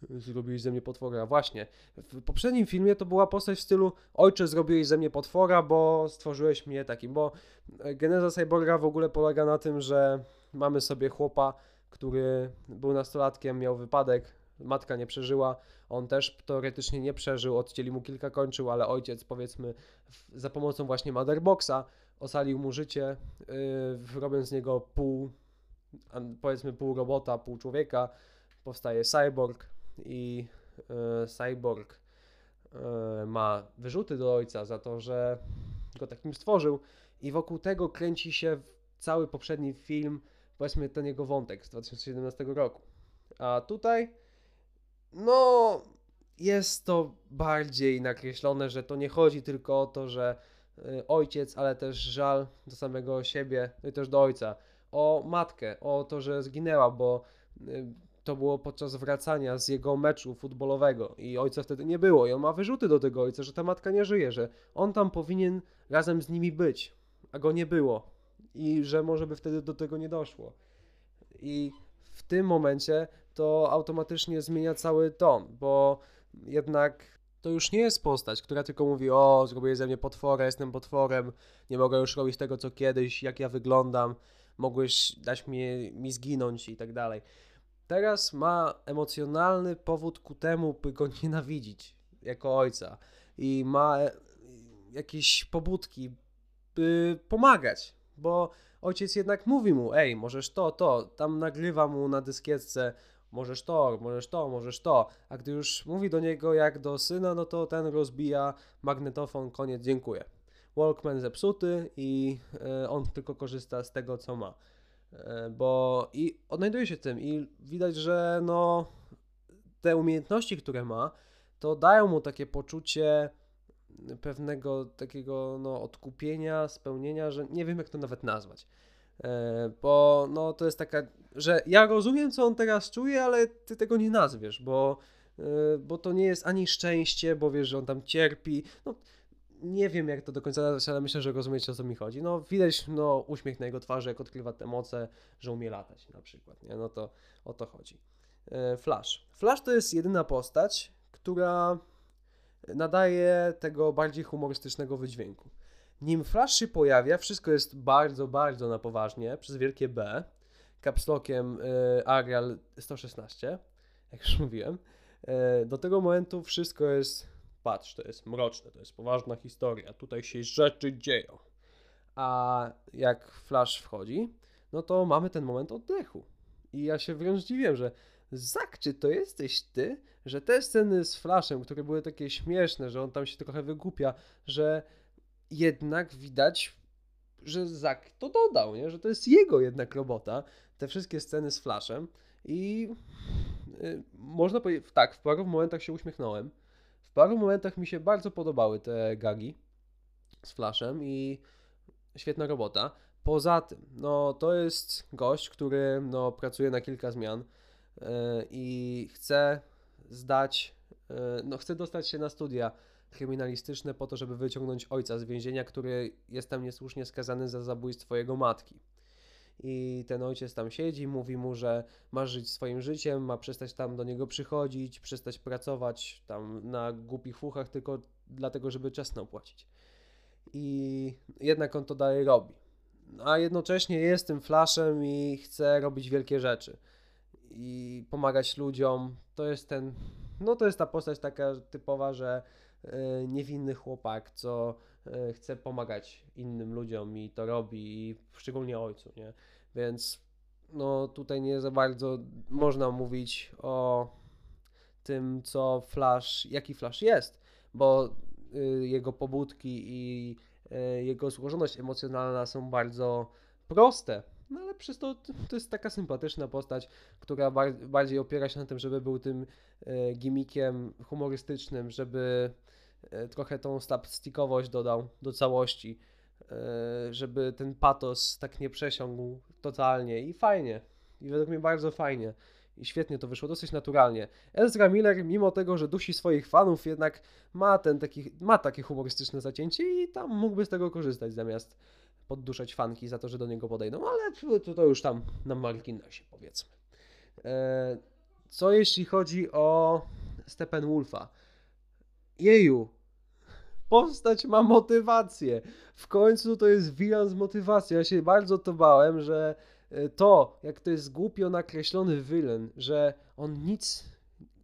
zrobiłeś ze mnie potwora. Właśnie, w poprzednim filmie to była postać w stylu ojcze zrobiłeś ze mnie potwora, bo stworzyłeś mnie takim, bo e, geneza Cyborga w ogóle polega na tym, że mamy sobie chłopa, który był nastolatkiem, miał wypadek, matka nie przeżyła, on też teoretycznie nie przeżył, odcięli mu kilka kończył, ale ojciec powiedzmy za pomocą właśnie Motherboxa ocalił mu życie, yy, robiąc z niego pół, powiedzmy pół robota, pół człowieka, powstaje cyborg, i e, Cyborg e, ma wyrzuty do ojca za to, że go takim stworzył i wokół tego kręci się cały poprzedni film, powiedzmy ten jego wątek z 2017 roku. A tutaj, no, jest to bardziej nakreślone, że to nie chodzi tylko o to, że e, ojciec, ale też żal do samego siebie, no i też do ojca, o matkę, o to, że zginęła, bo to było podczas wracania z jego meczu futbolowego i ojca wtedy nie było i on ma wyrzuty do tego ojca, że ta matka nie żyje, że on tam powinien razem z nimi być, a go nie było i że może by wtedy do tego nie doszło. I w tym momencie to automatycznie zmienia cały ton, bo jednak to już nie jest postać, która tylko mówi: O, zrobię ze mnie potwora, jestem potworem, nie mogę już robić tego co kiedyś, jak ja wyglądam, mogłeś dać mi, mi zginąć i tak dalej teraz ma emocjonalny powód ku temu, by go nienawidzić jako ojca i ma e, jakieś pobudki, by pomagać, bo ojciec jednak mówi mu, ej, możesz to, to, tam nagrywa mu na dyskietce, możesz to, możesz to, możesz to, a gdy już mówi do niego jak do syna, no to ten rozbija magnetofon, koniec, dziękuję. Walkman zepsuty i e, on tylko korzysta z tego, co ma. E, bo i odnajduje się w tym i widać, że no te umiejętności, które ma, to dają mu takie poczucie pewnego takiego no, odkupienia, spełnienia, że nie wiem jak to nawet nazwać. E, bo no, to jest taka, że ja rozumiem co on teraz czuje, ale ty tego nie nazwiesz, bo, e, bo to nie jest ani szczęście, bo wiesz, że on tam cierpi. No, nie wiem jak to do końca nazwać, ale myślę, że rozumiecie o co mi chodzi. No widać no, uśmiech na jego twarzy, jak odkrywa te moce, że umie latać na przykład, nie? No to o to chodzi. E, Flash. Flash to jest jedyna postać, która nadaje tego bardziej humorystycznego wydźwięku. Nim Flash się pojawia, wszystko jest bardzo, bardzo na poważnie, przez wielkie B, kapslokiem y, Arial 116, jak już mówiłem. Y, do tego momentu wszystko jest, patrz, to jest mroczne, to jest poważna historia, tutaj się rzeczy dzieją. A jak Flash wchodzi, no to mamy ten moment oddechu. I ja się wręcz dziwię, że Zak, czy to jesteś ty? Że te sceny z Flashem, które były takie śmieszne, że on tam się trochę wygłupia, że jednak widać, że Zak to dodał, nie? że to jest jego jednak robota, te wszystkie sceny z Flashem i yy, można powiedzieć, tak, w paru momentach się uśmiechnąłem, paru momentach mi się bardzo podobały te gagi z Flashem i świetna robota. Poza tym, no to jest gość, który no, pracuje na kilka zmian yy, i chce zdać, yy, no chce dostać się na studia kryminalistyczne po to, żeby wyciągnąć ojca z więzienia, który jest tam niesłusznie skazany za zabójstwo jego matki. I ten ojciec tam siedzi, mówi mu, że ma żyć swoim życiem, ma przestać tam do niego przychodzić, przestać pracować tam na głupich fuchach tylko dlatego, żeby czesno płacić. I jednak on to dalej robi. A jednocześnie jest tym flaszem i chce robić wielkie rzeczy. I pomagać ludziom. To jest ten. No to jest ta postać taka typowa, że E, niewinny chłopak, co chce pomagać innym ludziom i to robi, i szczególnie ojcu, nie? Więc no tutaj nie za bardzo można mówić o tym, co Flash, jaki Flash jest, bo y, jego pobudki i y, jego złożoność emocjonalna są bardzo proste, no ale przez to to jest taka sympatyczna postać, która bar bardziej opiera się na tym, żeby był tym y, gimmickiem humorystycznym, żeby E, trochę tą slapstickowość dodał do całości, e, żeby ten patos tak nie przesiągł totalnie i fajnie. I według mnie bardzo fajnie. I świetnie to wyszło, dosyć naturalnie. Ezra Miller, mimo tego, że dusi swoich fanów, jednak ma, ten taki, ma takie humorystyczne zacięcie i tam mógłby z tego korzystać, zamiast podduszać fanki za to, że do niego podejdą, ale to, to już tam na marginesie powiedzmy. E, co jeśli chodzi o Steppenwolfa? Jeju, postać ma motywację. W końcu to jest wilan z motywacją. Ja się bardzo to bałem, że e, to, jak to jest głupio nakreślony wilen, że on nic,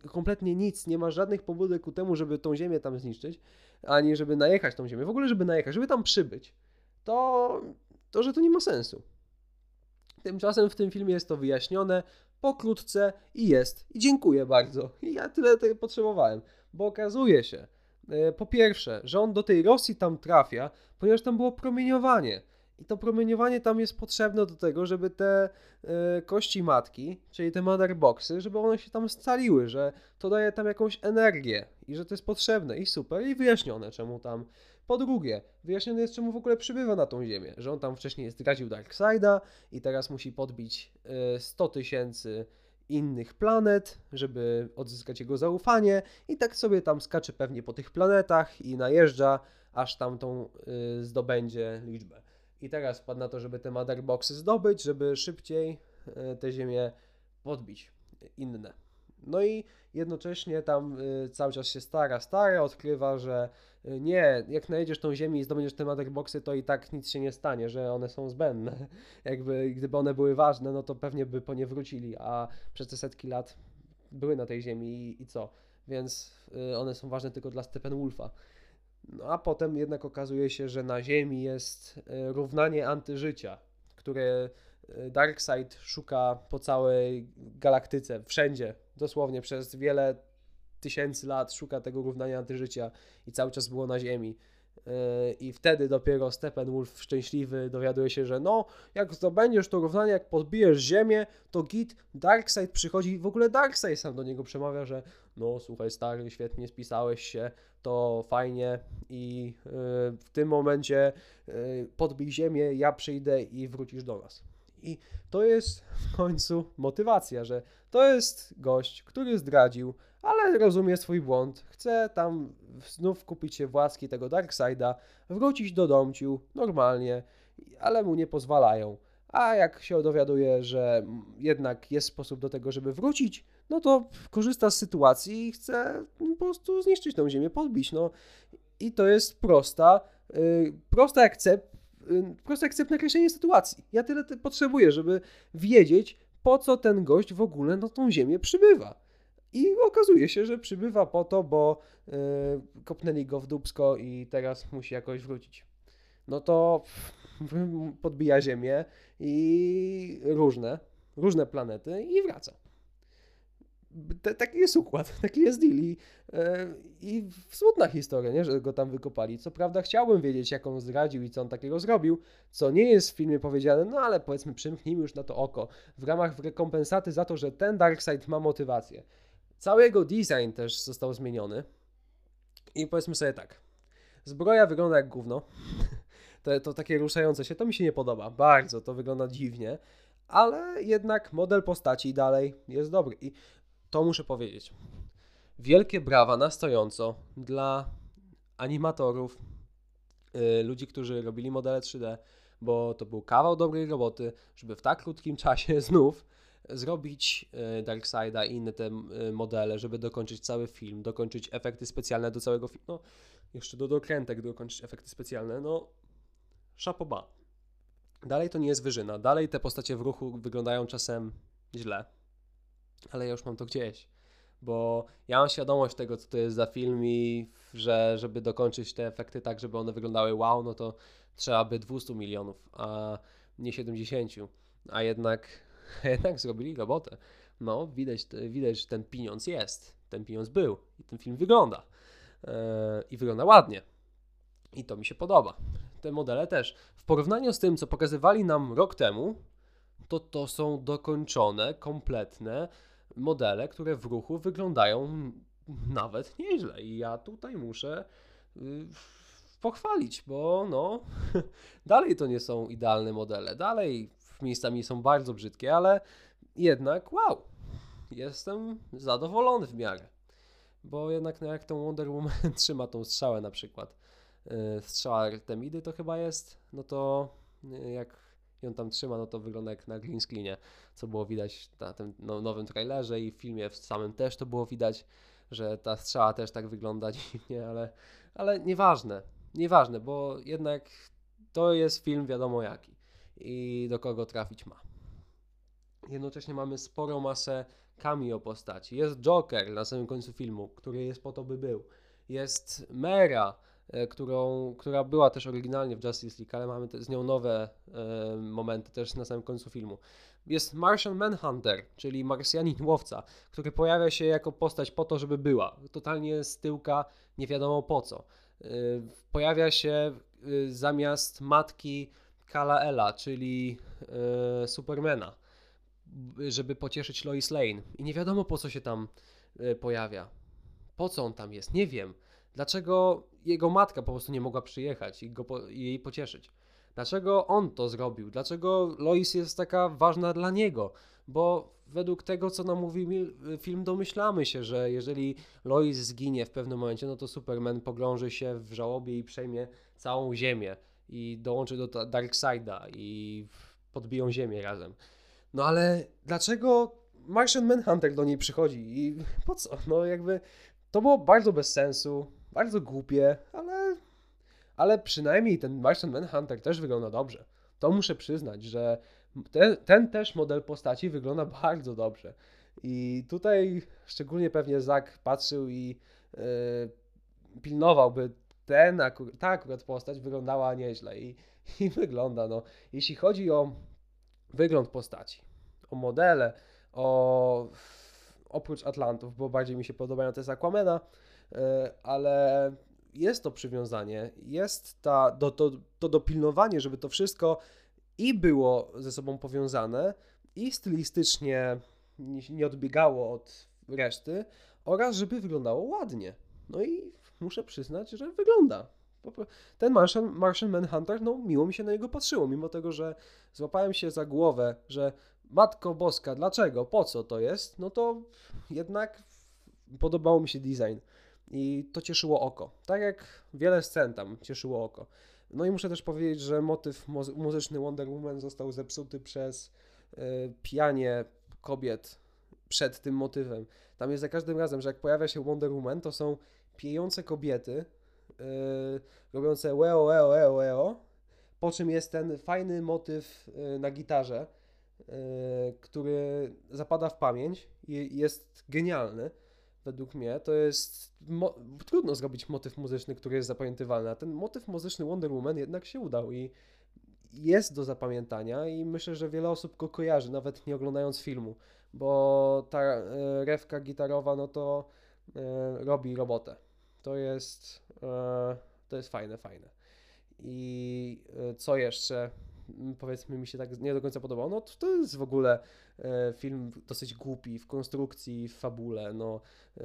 kompletnie nic, nie ma żadnych pobudek ku temu, żeby tą ziemię tam zniszczyć, ani żeby najechać tą ziemię, w ogóle żeby najechać, żeby tam przybyć, to, to że to nie ma sensu. Tymczasem w tym filmie jest to wyjaśnione pokrótce i jest. I dziękuję bardzo. I ja tyle tego potrzebowałem, bo okazuje się, E, po pierwsze, że on do tej Rosji tam trafia, ponieważ tam było promieniowanie. I to promieniowanie tam jest potrzebne do tego, żeby te y, kości matki, czyli te motherboxy, żeby one się tam scaliły, że to daje tam jakąś energię i że to jest potrzebne i super i wyjaśnione czemu tam. Po drugie, wyjaśnione jest czemu w ogóle przybywa na tą ziemię, że on tam wcześniej zdradził Darkseida i teraz musi podbić y, 100 tysięcy innych planet, żeby odzyskać jego zaufanie i tak sobie tam skacze pewnie po tych planetach i najeżdża, aż tam tą y, zdobędzie liczbę. I teraz padł na to, żeby te motherboxy zdobyć, żeby szybciej y, te ziemię podbić, inne. No i jednocześnie tam y, cały czas się stara, stara, odkrywa, że y, nie, jak najedziesz tą ziemię i zdobędziesz te motherboxy, to i tak nic się nie stanie, że one są zbędne. Jakby gdyby one były ważne, no to pewnie by po nie wrócili, a przez te setki lat były na tej ziemi i, i co? Więc y, one są ważne tylko dla Steppenwolfa. No a potem jednak okazuje się, że na ziemi jest równanie antyżycia, które Darkseid szuka po całej galaktyce, wszędzie, dosłownie przez wiele tysięcy lat szuka tego równania antyżycia i cały czas było na Ziemi. Yy, I wtedy dopiero Steppenwolf szczęśliwy dowiaduje się, że no, jak zdobędziesz to równanie, jak podbijesz Ziemię, to git, Darkseid przychodzi, w ogóle Darkseid sam do niego przemawia, że no słuchaj stary, świetnie spisałeś się, to fajnie i y, w tym momencie y, podbij ziemię, ja przyjdę i wrócisz do nas. I to jest w końcu motywacja, że to jest gość, który zdradził, ale rozumie swój błąd, chce tam znów kupić się właski tego Darkseida, wrócić do domciu normalnie, ale mu nie pozwalają. A jak się dowiaduje, że jednak jest sposób do tego, żeby wrócić, no to korzysta z sytuacji i chce po prostu zniszczyć tą ziemię, podbić. No. I to jest prosta, yy, prosta akcept, yy, prosty akcept nakreślenie sytuacji. Ja tyle potrzebuję, żeby wiedzieć, po co ten gość w ogóle na tą ziemię przybywa. I okazuje się, że przybywa po to, bo yy, kopnęli go w dubsko i teraz musi jakoś wrócić. No to podbija Ziemię i różne, różne planety i wraca. T taki jest układ, taki jest deal i, yy, i smutna historia, nie, że go tam wykopali. Co prawda chciałbym wiedzieć, jak on zdradził i co on takiego zrobił, co nie jest w filmie powiedziane, no ale powiedzmy przymknijmy już na to oko, w ramach rekompensaty za to, że ten Darkseid ma motywację. Cały jego design też został zmieniony. I powiedzmy sobie tak, zbroja wygląda jak gówno, to, to takie ruszające się, to mi się nie podoba, bardzo, to wygląda dziwnie, ale jednak model postaci dalej jest dobry. I to muszę powiedzieć. Wielkie brawa na stojąco dla animatorów, yy, ludzi, którzy robili modele 3D, bo to był kawał dobrej roboty, żeby w tak krótkim czasie znów zrobić yy, Darkseida i inne te yy, modele, żeby dokończyć cały film, dokończyć efekty specjalne do całego filmu. No, jeszcze do dokrętek dokończyć efekty specjalne. No, szapoba. Dalej to nie jest wyżyna. Dalej te postacie w ruchu wyglądają czasem źle. Ale ja już mam to gdzieś. Bo ja mam świadomość tego, co to jest za film i że żeby dokończyć te efekty tak, żeby one wyglądały wow, no to trzeba by 200 milionów, a nie 70. A jednak, jednak zrobili robotę. No, widać, widać, że ten pieniądz jest. Ten pieniądz był i ten film wygląda. Yy, I wygląda ładnie. I to mi się podoba te modele też. W porównaniu z tym, co pokazywali nam rok temu, to to są dokończone, kompletne modele, które w ruchu wyglądają nawet nieźle. I ja tutaj muszę yy, pochwalić, bo no, dalej to nie są idealne modele. Dalej miejscami są bardzo brzydkie, ale jednak wow, jestem zadowolony w miarę. Bo jednak no, jak tą Wonder Woman trzyma tą strzałę na przykład, Y, strzała Artemidy to chyba jest, no to y, jak ją tam trzyma, no to wygląda jak na green screenie, co było widać na tym no, nowym trailerze i w filmie w samym też to było widać, że ta strzała też tak wygląda dziwnie, ale, ale nieważne, nieważne, bo jednak to jest film wiadomo jaki i do kogo trafić ma. Jednocześnie mamy sporą masę cameo postaci. Jest Joker na samym końcu filmu, który jest po to, by był. Jest Mera, którą, która była też oryginalnie w Justice League, ale mamy z nią nowe e, momenty też na samym końcu filmu. Jest Martian Manhunter, czyli Marsjanin Łowca, który pojawia się jako postać po to, żeby była. Totalnie z tyłka, nie wiadomo po co. E, pojawia się e, zamiast matki Kala-Ela, czyli e, Supermana, żeby pocieszyć Lois Lane. I nie wiadomo po co się tam e, pojawia. Po co on tam jest? Nie wiem. Dlaczego jego matka po prostu nie mogła przyjechać i, go po, i jej pocieszyć? Dlaczego on to zrobił? Dlaczego Lois jest taka ważna dla niego? Bo według tego, co nam mówi film, domyślamy się, że jeżeli Lois zginie w pewnym momencie, no to Superman pogrąży się w żałobie i przejmie całą Ziemię i dołączy do Darkseida i podbiją Ziemię razem. No ale dlaczego Martian Manhunter do niej przychodzi i po co? No jakby to było bardzo bez sensu bardzo głupie, ale, ale przynajmniej ten Martian Manhunter też wygląda dobrze. To muszę przyznać, że ten, ten też model postaci wygląda bardzo dobrze. I tutaj szczególnie pewnie Zak patrzył i yy, pilnował, by ten akurat, ta akurat postać wyglądała nieźle i, i wygląda. No. Jeśli chodzi o wygląd postaci, o modele, o oprócz Atlantów, bo bardziej mi się podobają te z Aquamena, ale jest to przywiązanie, jest ta, to, to, to dopilnowanie, żeby to wszystko i było ze sobą powiązane, i stylistycznie nie odbiegało od reszty, oraz żeby wyglądało ładnie. No i muszę przyznać, że wygląda. Ten Martian, Martian Manhunter, no miło mi się na niego patrzyło, mimo tego, że złapałem się za głowę, że Matko Boska, dlaczego, po co to jest, no to jednak podobało mi się design i to cieszyło oko. Tak jak wiele scen tam cieszyło oko. No i muszę też powiedzieć, że motyw muzyczny Wonder Woman został zepsuty przez y, pijanie kobiet przed tym motywem. Tam jest za każdym razem, że jak pojawia się Wonder Woman, to są pijące kobiety, yy, robiące weo, weo, weo, weo, po czym jest ten fajny motyw yy, na gitarze, który zapada w pamięć i jest genialny według mnie. To jest trudno zrobić motyw muzyczny, który jest zapamiętywalny, a ten motyw muzyczny Wonder Woman jednak się udał i jest do zapamiętania i myślę, że wiele osób go kojarzy, nawet nie oglądając filmu, bo ta e, rewka gitarowa, no to e, robi robotę. To jest, e, to jest fajne, fajne. I co jeszcze? Powiedzmy mi się tak nie do końca podobał, no to, to jest w ogóle e, film dosyć głupi w konstrukcji, w fabule, no e,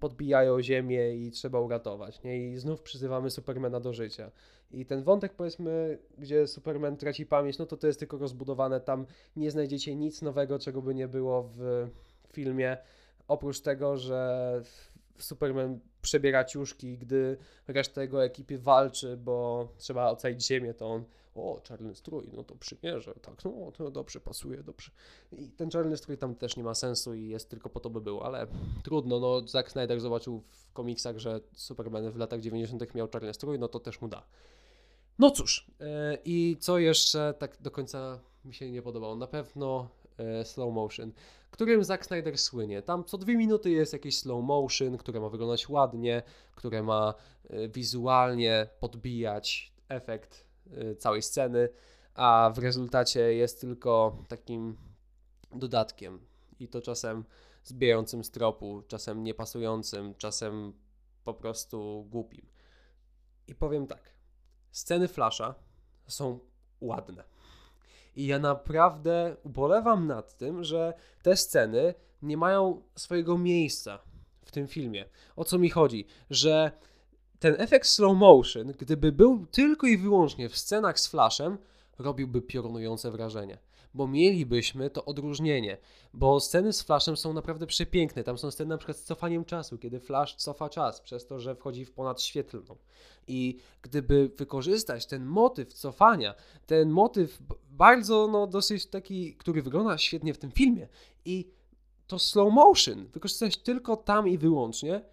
podbijają ziemię i trzeba uratować, nie? I znów przyzywamy Supermana do życia. I ten wątek powiedzmy, gdzie Superman traci pamięć, no to to jest tylko rozbudowane, tam nie znajdziecie nic nowego, czego by nie było w filmie, oprócz tego, że Superman przebiera ciuszki, gdy reszta jego ekipy walczy, bo trzeba ocalić ziemię, to on o, czarny strój, no to przymierzę, tak, no to dobrze pasuje, dobrze. I ten czarny strój tam też nie ma sensu i jest tylko po to, by był, ale trudno, no Zack Snyder zobaczył w komiksach, że Superman w latach 90. miał czarny strój, no to też mu da. No cóż, yy, i co jeszcze tak do końca mi się nie podobało? Na pewno yy, slow motion, którym Zack Snyder słynie. Tam co dwie minuty jest jakiś slow motion, które ma wyglądać ładnie, które ma yy, wizualnie podbijać efekt Y, całej sceny, a w rezultacie jest tylko takim dodatkiem i to czasem zbijającym z tropu, czasem niepasującym, czasem po prostu głupim. I powiem tak, sceny Flasha są ładne. I ja naprawdę ubolewam nad tym, że te sceny nie mają swojego miejsca w tym filmie. O co mi chodzi? Że ten efekt slow motion, gdyby był tylko i wyłącznie w scenach z flashem, robiłby piorunujące wrażenie. Bo mielibyśmy to odróżnienie, bo sceny z flashem są naprawdę przepiękne. Tam są sceny na przykład z cofaniem czasu, kiedy flash cofa czas przez to, że wchodzi w ponadświetlną. I gdyby wykorzystać ten motyw cofania, ten motyw bardzo, no dosyć taki, który wygląda świetnie w tym filmie i to slow motion wykorzystać tylko tam i wyłącznie,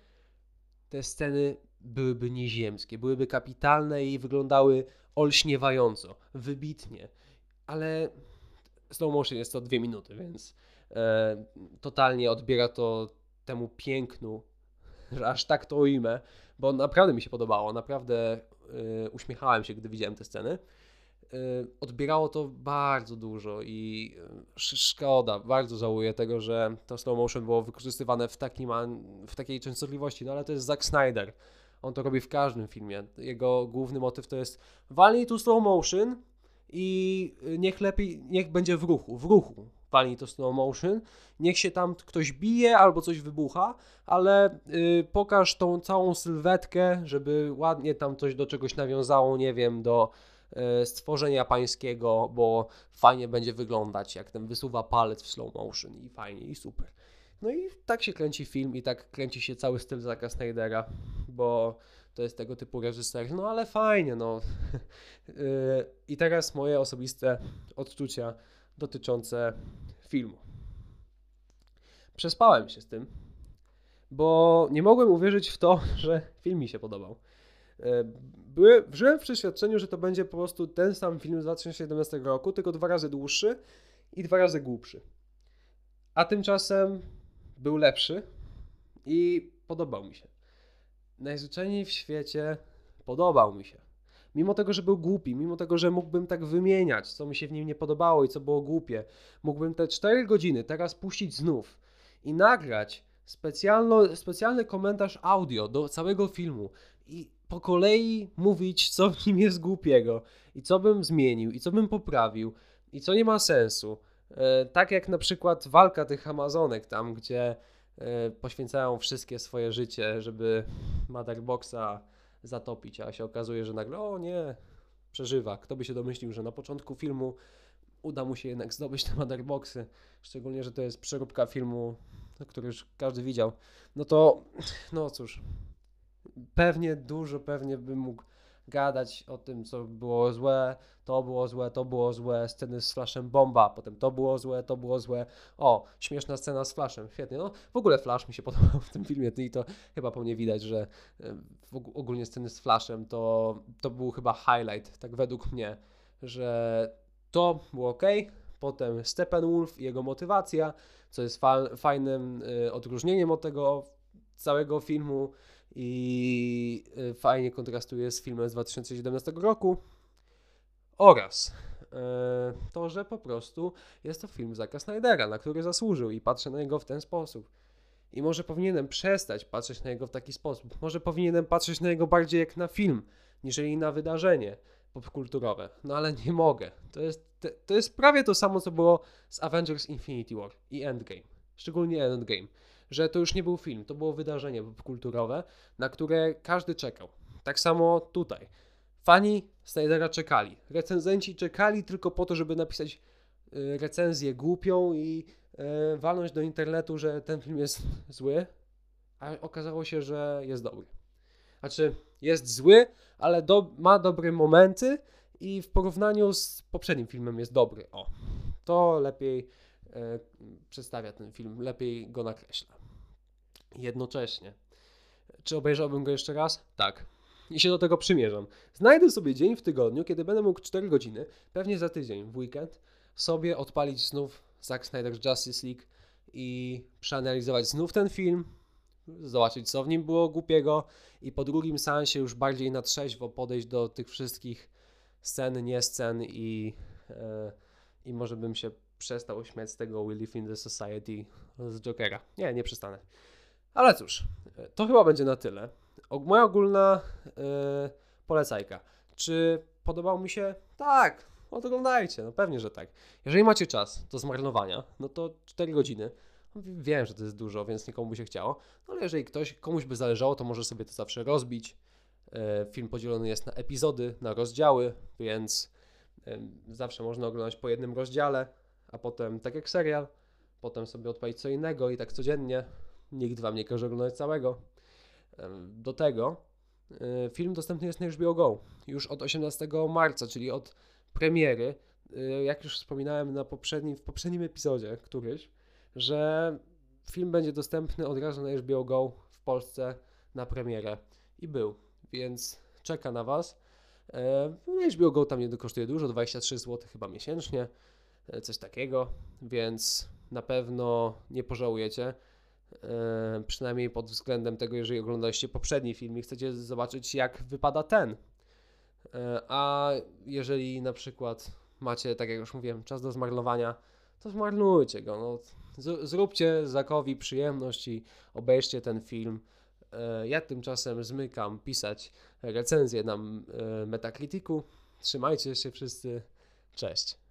te sceny byłyby nieziemskie, byłyby kapitalne i wyglądały olśniewająco, wybitnie. Ale slow motion jest to dwie minuty, więc e, totalnie odbiera to temu pięknu, że aż tak to ujmę, bo naprawdę mi się podobało, naprawdę e, uśmiechałem się, gdy widziałem te sceny. E, odbierało to bardzo dużo i e, szkoda, bardzo żałuję tego, że to slow motion było wykorzystywane w, takim, w takiej częstotliwości, no ale to jest Zack Snyder on to robi w każdym filmie. Jego główny motyw to jest walnij tu slow motion i niech lepiej, niech będzie w ruchu, w ruchu walnij to slow motion, niech się tam ktoś bije albo coś wybucha, ale yy, pokaż tą całą sylwetkę, żeby ładnie tam coś do czegoś nawiązało, nie wiem, do yy, stworzenia pańskiego, bo fajnie będzie wyglądać, jak ten wysuwa palec w slow motion i fajnie i super. No i tak się kręci film i tak kręci się cały styl Zacka Snydera, bo to jest tego typu reżyser. No ale fajnie, no. Y, I teraz moje osobiste odczucia dotyczące filmu. Przespałem się z tym, bo nie mogłem uwierzyć w to, że film mi się podobał. Y, byłem, żyłem w przeświadczeniu, że to będzie po prostu ten sam film z 2017 roku, tylko dwa razy dłuższy i dwa razy głupszy. A tymczasem był lepszy i podobał mi się. Najzwyczajniej w świecie podobał mi się. Mimo tego, że był głupi, mimo tego, że mógłbym tak wymieniać, co mi się w nim nie podobało i co było głupie, mógłbym te 4 godziny teraz puścić znów i nagrać specjalno, specjalny komentarz audio do całego filmu i po kolei mówić, co w nim jest głupiego i co bym zmienił i co bym poprawił i co nie ma sensu. E, tak jak na przykład walka tych Amazonek tam, gdzie e, poświęcają wszystkie swoje życie, żeby Motherboxa zatopić, a się okazuje, że nagle, o nie, przeżywa. Kto by się domyślił, że na początku filmu uda mu się jednak zdobyć te Motherboxy, szczególnie, że to jest przeróbka filmu, który już każdy widział. No to, no cóż, pewnie dużo, pewnie bym mógł gadać o tym, co było złe, to było złe, to było złe, sceny z Flashem bomba, potem to było złe, to było złe. O, śmieszna scena z Flashem, świetnie. No, w ogóle Flash mi się podobał w tym filmie i to chyba po mnie widać, że e, ogólnie sceny z Flashem to, to był chyba highlight, tak według mnie, że to było ok. Potem Steppenwolf i jego motywacja, co jest fa fajnym y, odróżnieniem od tego całego filmu i y, fajnie kontrastuje z filmem z 2017 roku. Oraz y, to, że po prostu jest to film Zacka Snydera, na który zasłużył i patrzę na niego w ten sposób. I może powinienem przestać patrzeć na niego w taki sposób. Może powinienem patrzeć na niego bardziej jak na film, niżeli na wydarzenie popkulturowe. No ale nie mogę. To jest, to jest prawie to samo, co było z Avengers Infinity War i Endgame. Szczególnie Endgame że to już nie był film, to było wydarzenie kulturowe, na które każdy czekał. Tak samo tutaj. Fani Snydera czekali. Recenzenci czekali tylko po to, żeby napisać y, recenzję głupią i y, walnąć do internetu, że ten film jest zły, a okazało się, że jest dobry. Znaczy, jest zły, ale do, ma dobre momenty i w porównaniu z poprzednim filmem jest dobry. O, to lepiej E, przedstawia ten film, lepiej go nakreśla. Jednocześnie. Czy obejrzałbym go jeszcze raz? Tak. I się do tego przymierzam. Znajdę sobie dzień w tygodniu, kiedy będę mógł 4 godziny, pewnie za tydzień, w weekend, sobie odpalić znów Zack Snyder's Justice League i przeanalizować znów ten film, zobaczyć co w nim było głupiego i po drugim seansie już bardziej na trzeźwo podejść do tych wszystkich scen, nie scen i, yy, i może bym się przestał śmiać z tego We Live in the Society z Jokera. Nie, nie przestanę. Ale cóż, to chyba będzie na tyle. Moja ogólna yy, polecajka. Czy podobał mi się? Tak, oglądajcie, no pewnie, że tak. Jeżeli macie czas do zmarnowania, no to 4 godziny. Wiem, że to jest dużo, więc nikomu by się chciało, no ale jeżeli ktoś, komuś by zależało, to może sobie to zawsze rozbić. Yy, film podzielony jest na epizody, na rozdziały, więc yy, zawsze można oglądać po jednym rozdziale a potem tak jak serial, potem sobie odpalić co innego i tak codziennie. Nikt wam nie każe oglądać całego. Do tego y, film dostępny jest na HBO Go już od 18 marca, czyli od premiery. Y, jak już wspominałem na poprzednim, w poprzednim epizodzie któryś, że film będzie dostępny od razu na HBO Go w Polsce na premierę. I był, więc czeka na Was. HBO Go tam nie kosztuje dużo, 23 zł chyba miesięcznie. E, coś takiego, więc na pewno nie pożałujecie. E, przynajmniej pod względem tego, jeżeli oglądaliście poprzedni film i chcecie zobaczyć, jak wypada ten. E, a jeżeli na przykład macie, tak jak już mówiłem, czas do zmarnowania, to zmarnujcie go. No, zróbcie Zakowi przyjemność i obejrzcie ten film. Ja tymczasem zmykam pisać recenzję na Metacriticu. Trzymajcie się wszyscy. Cześć.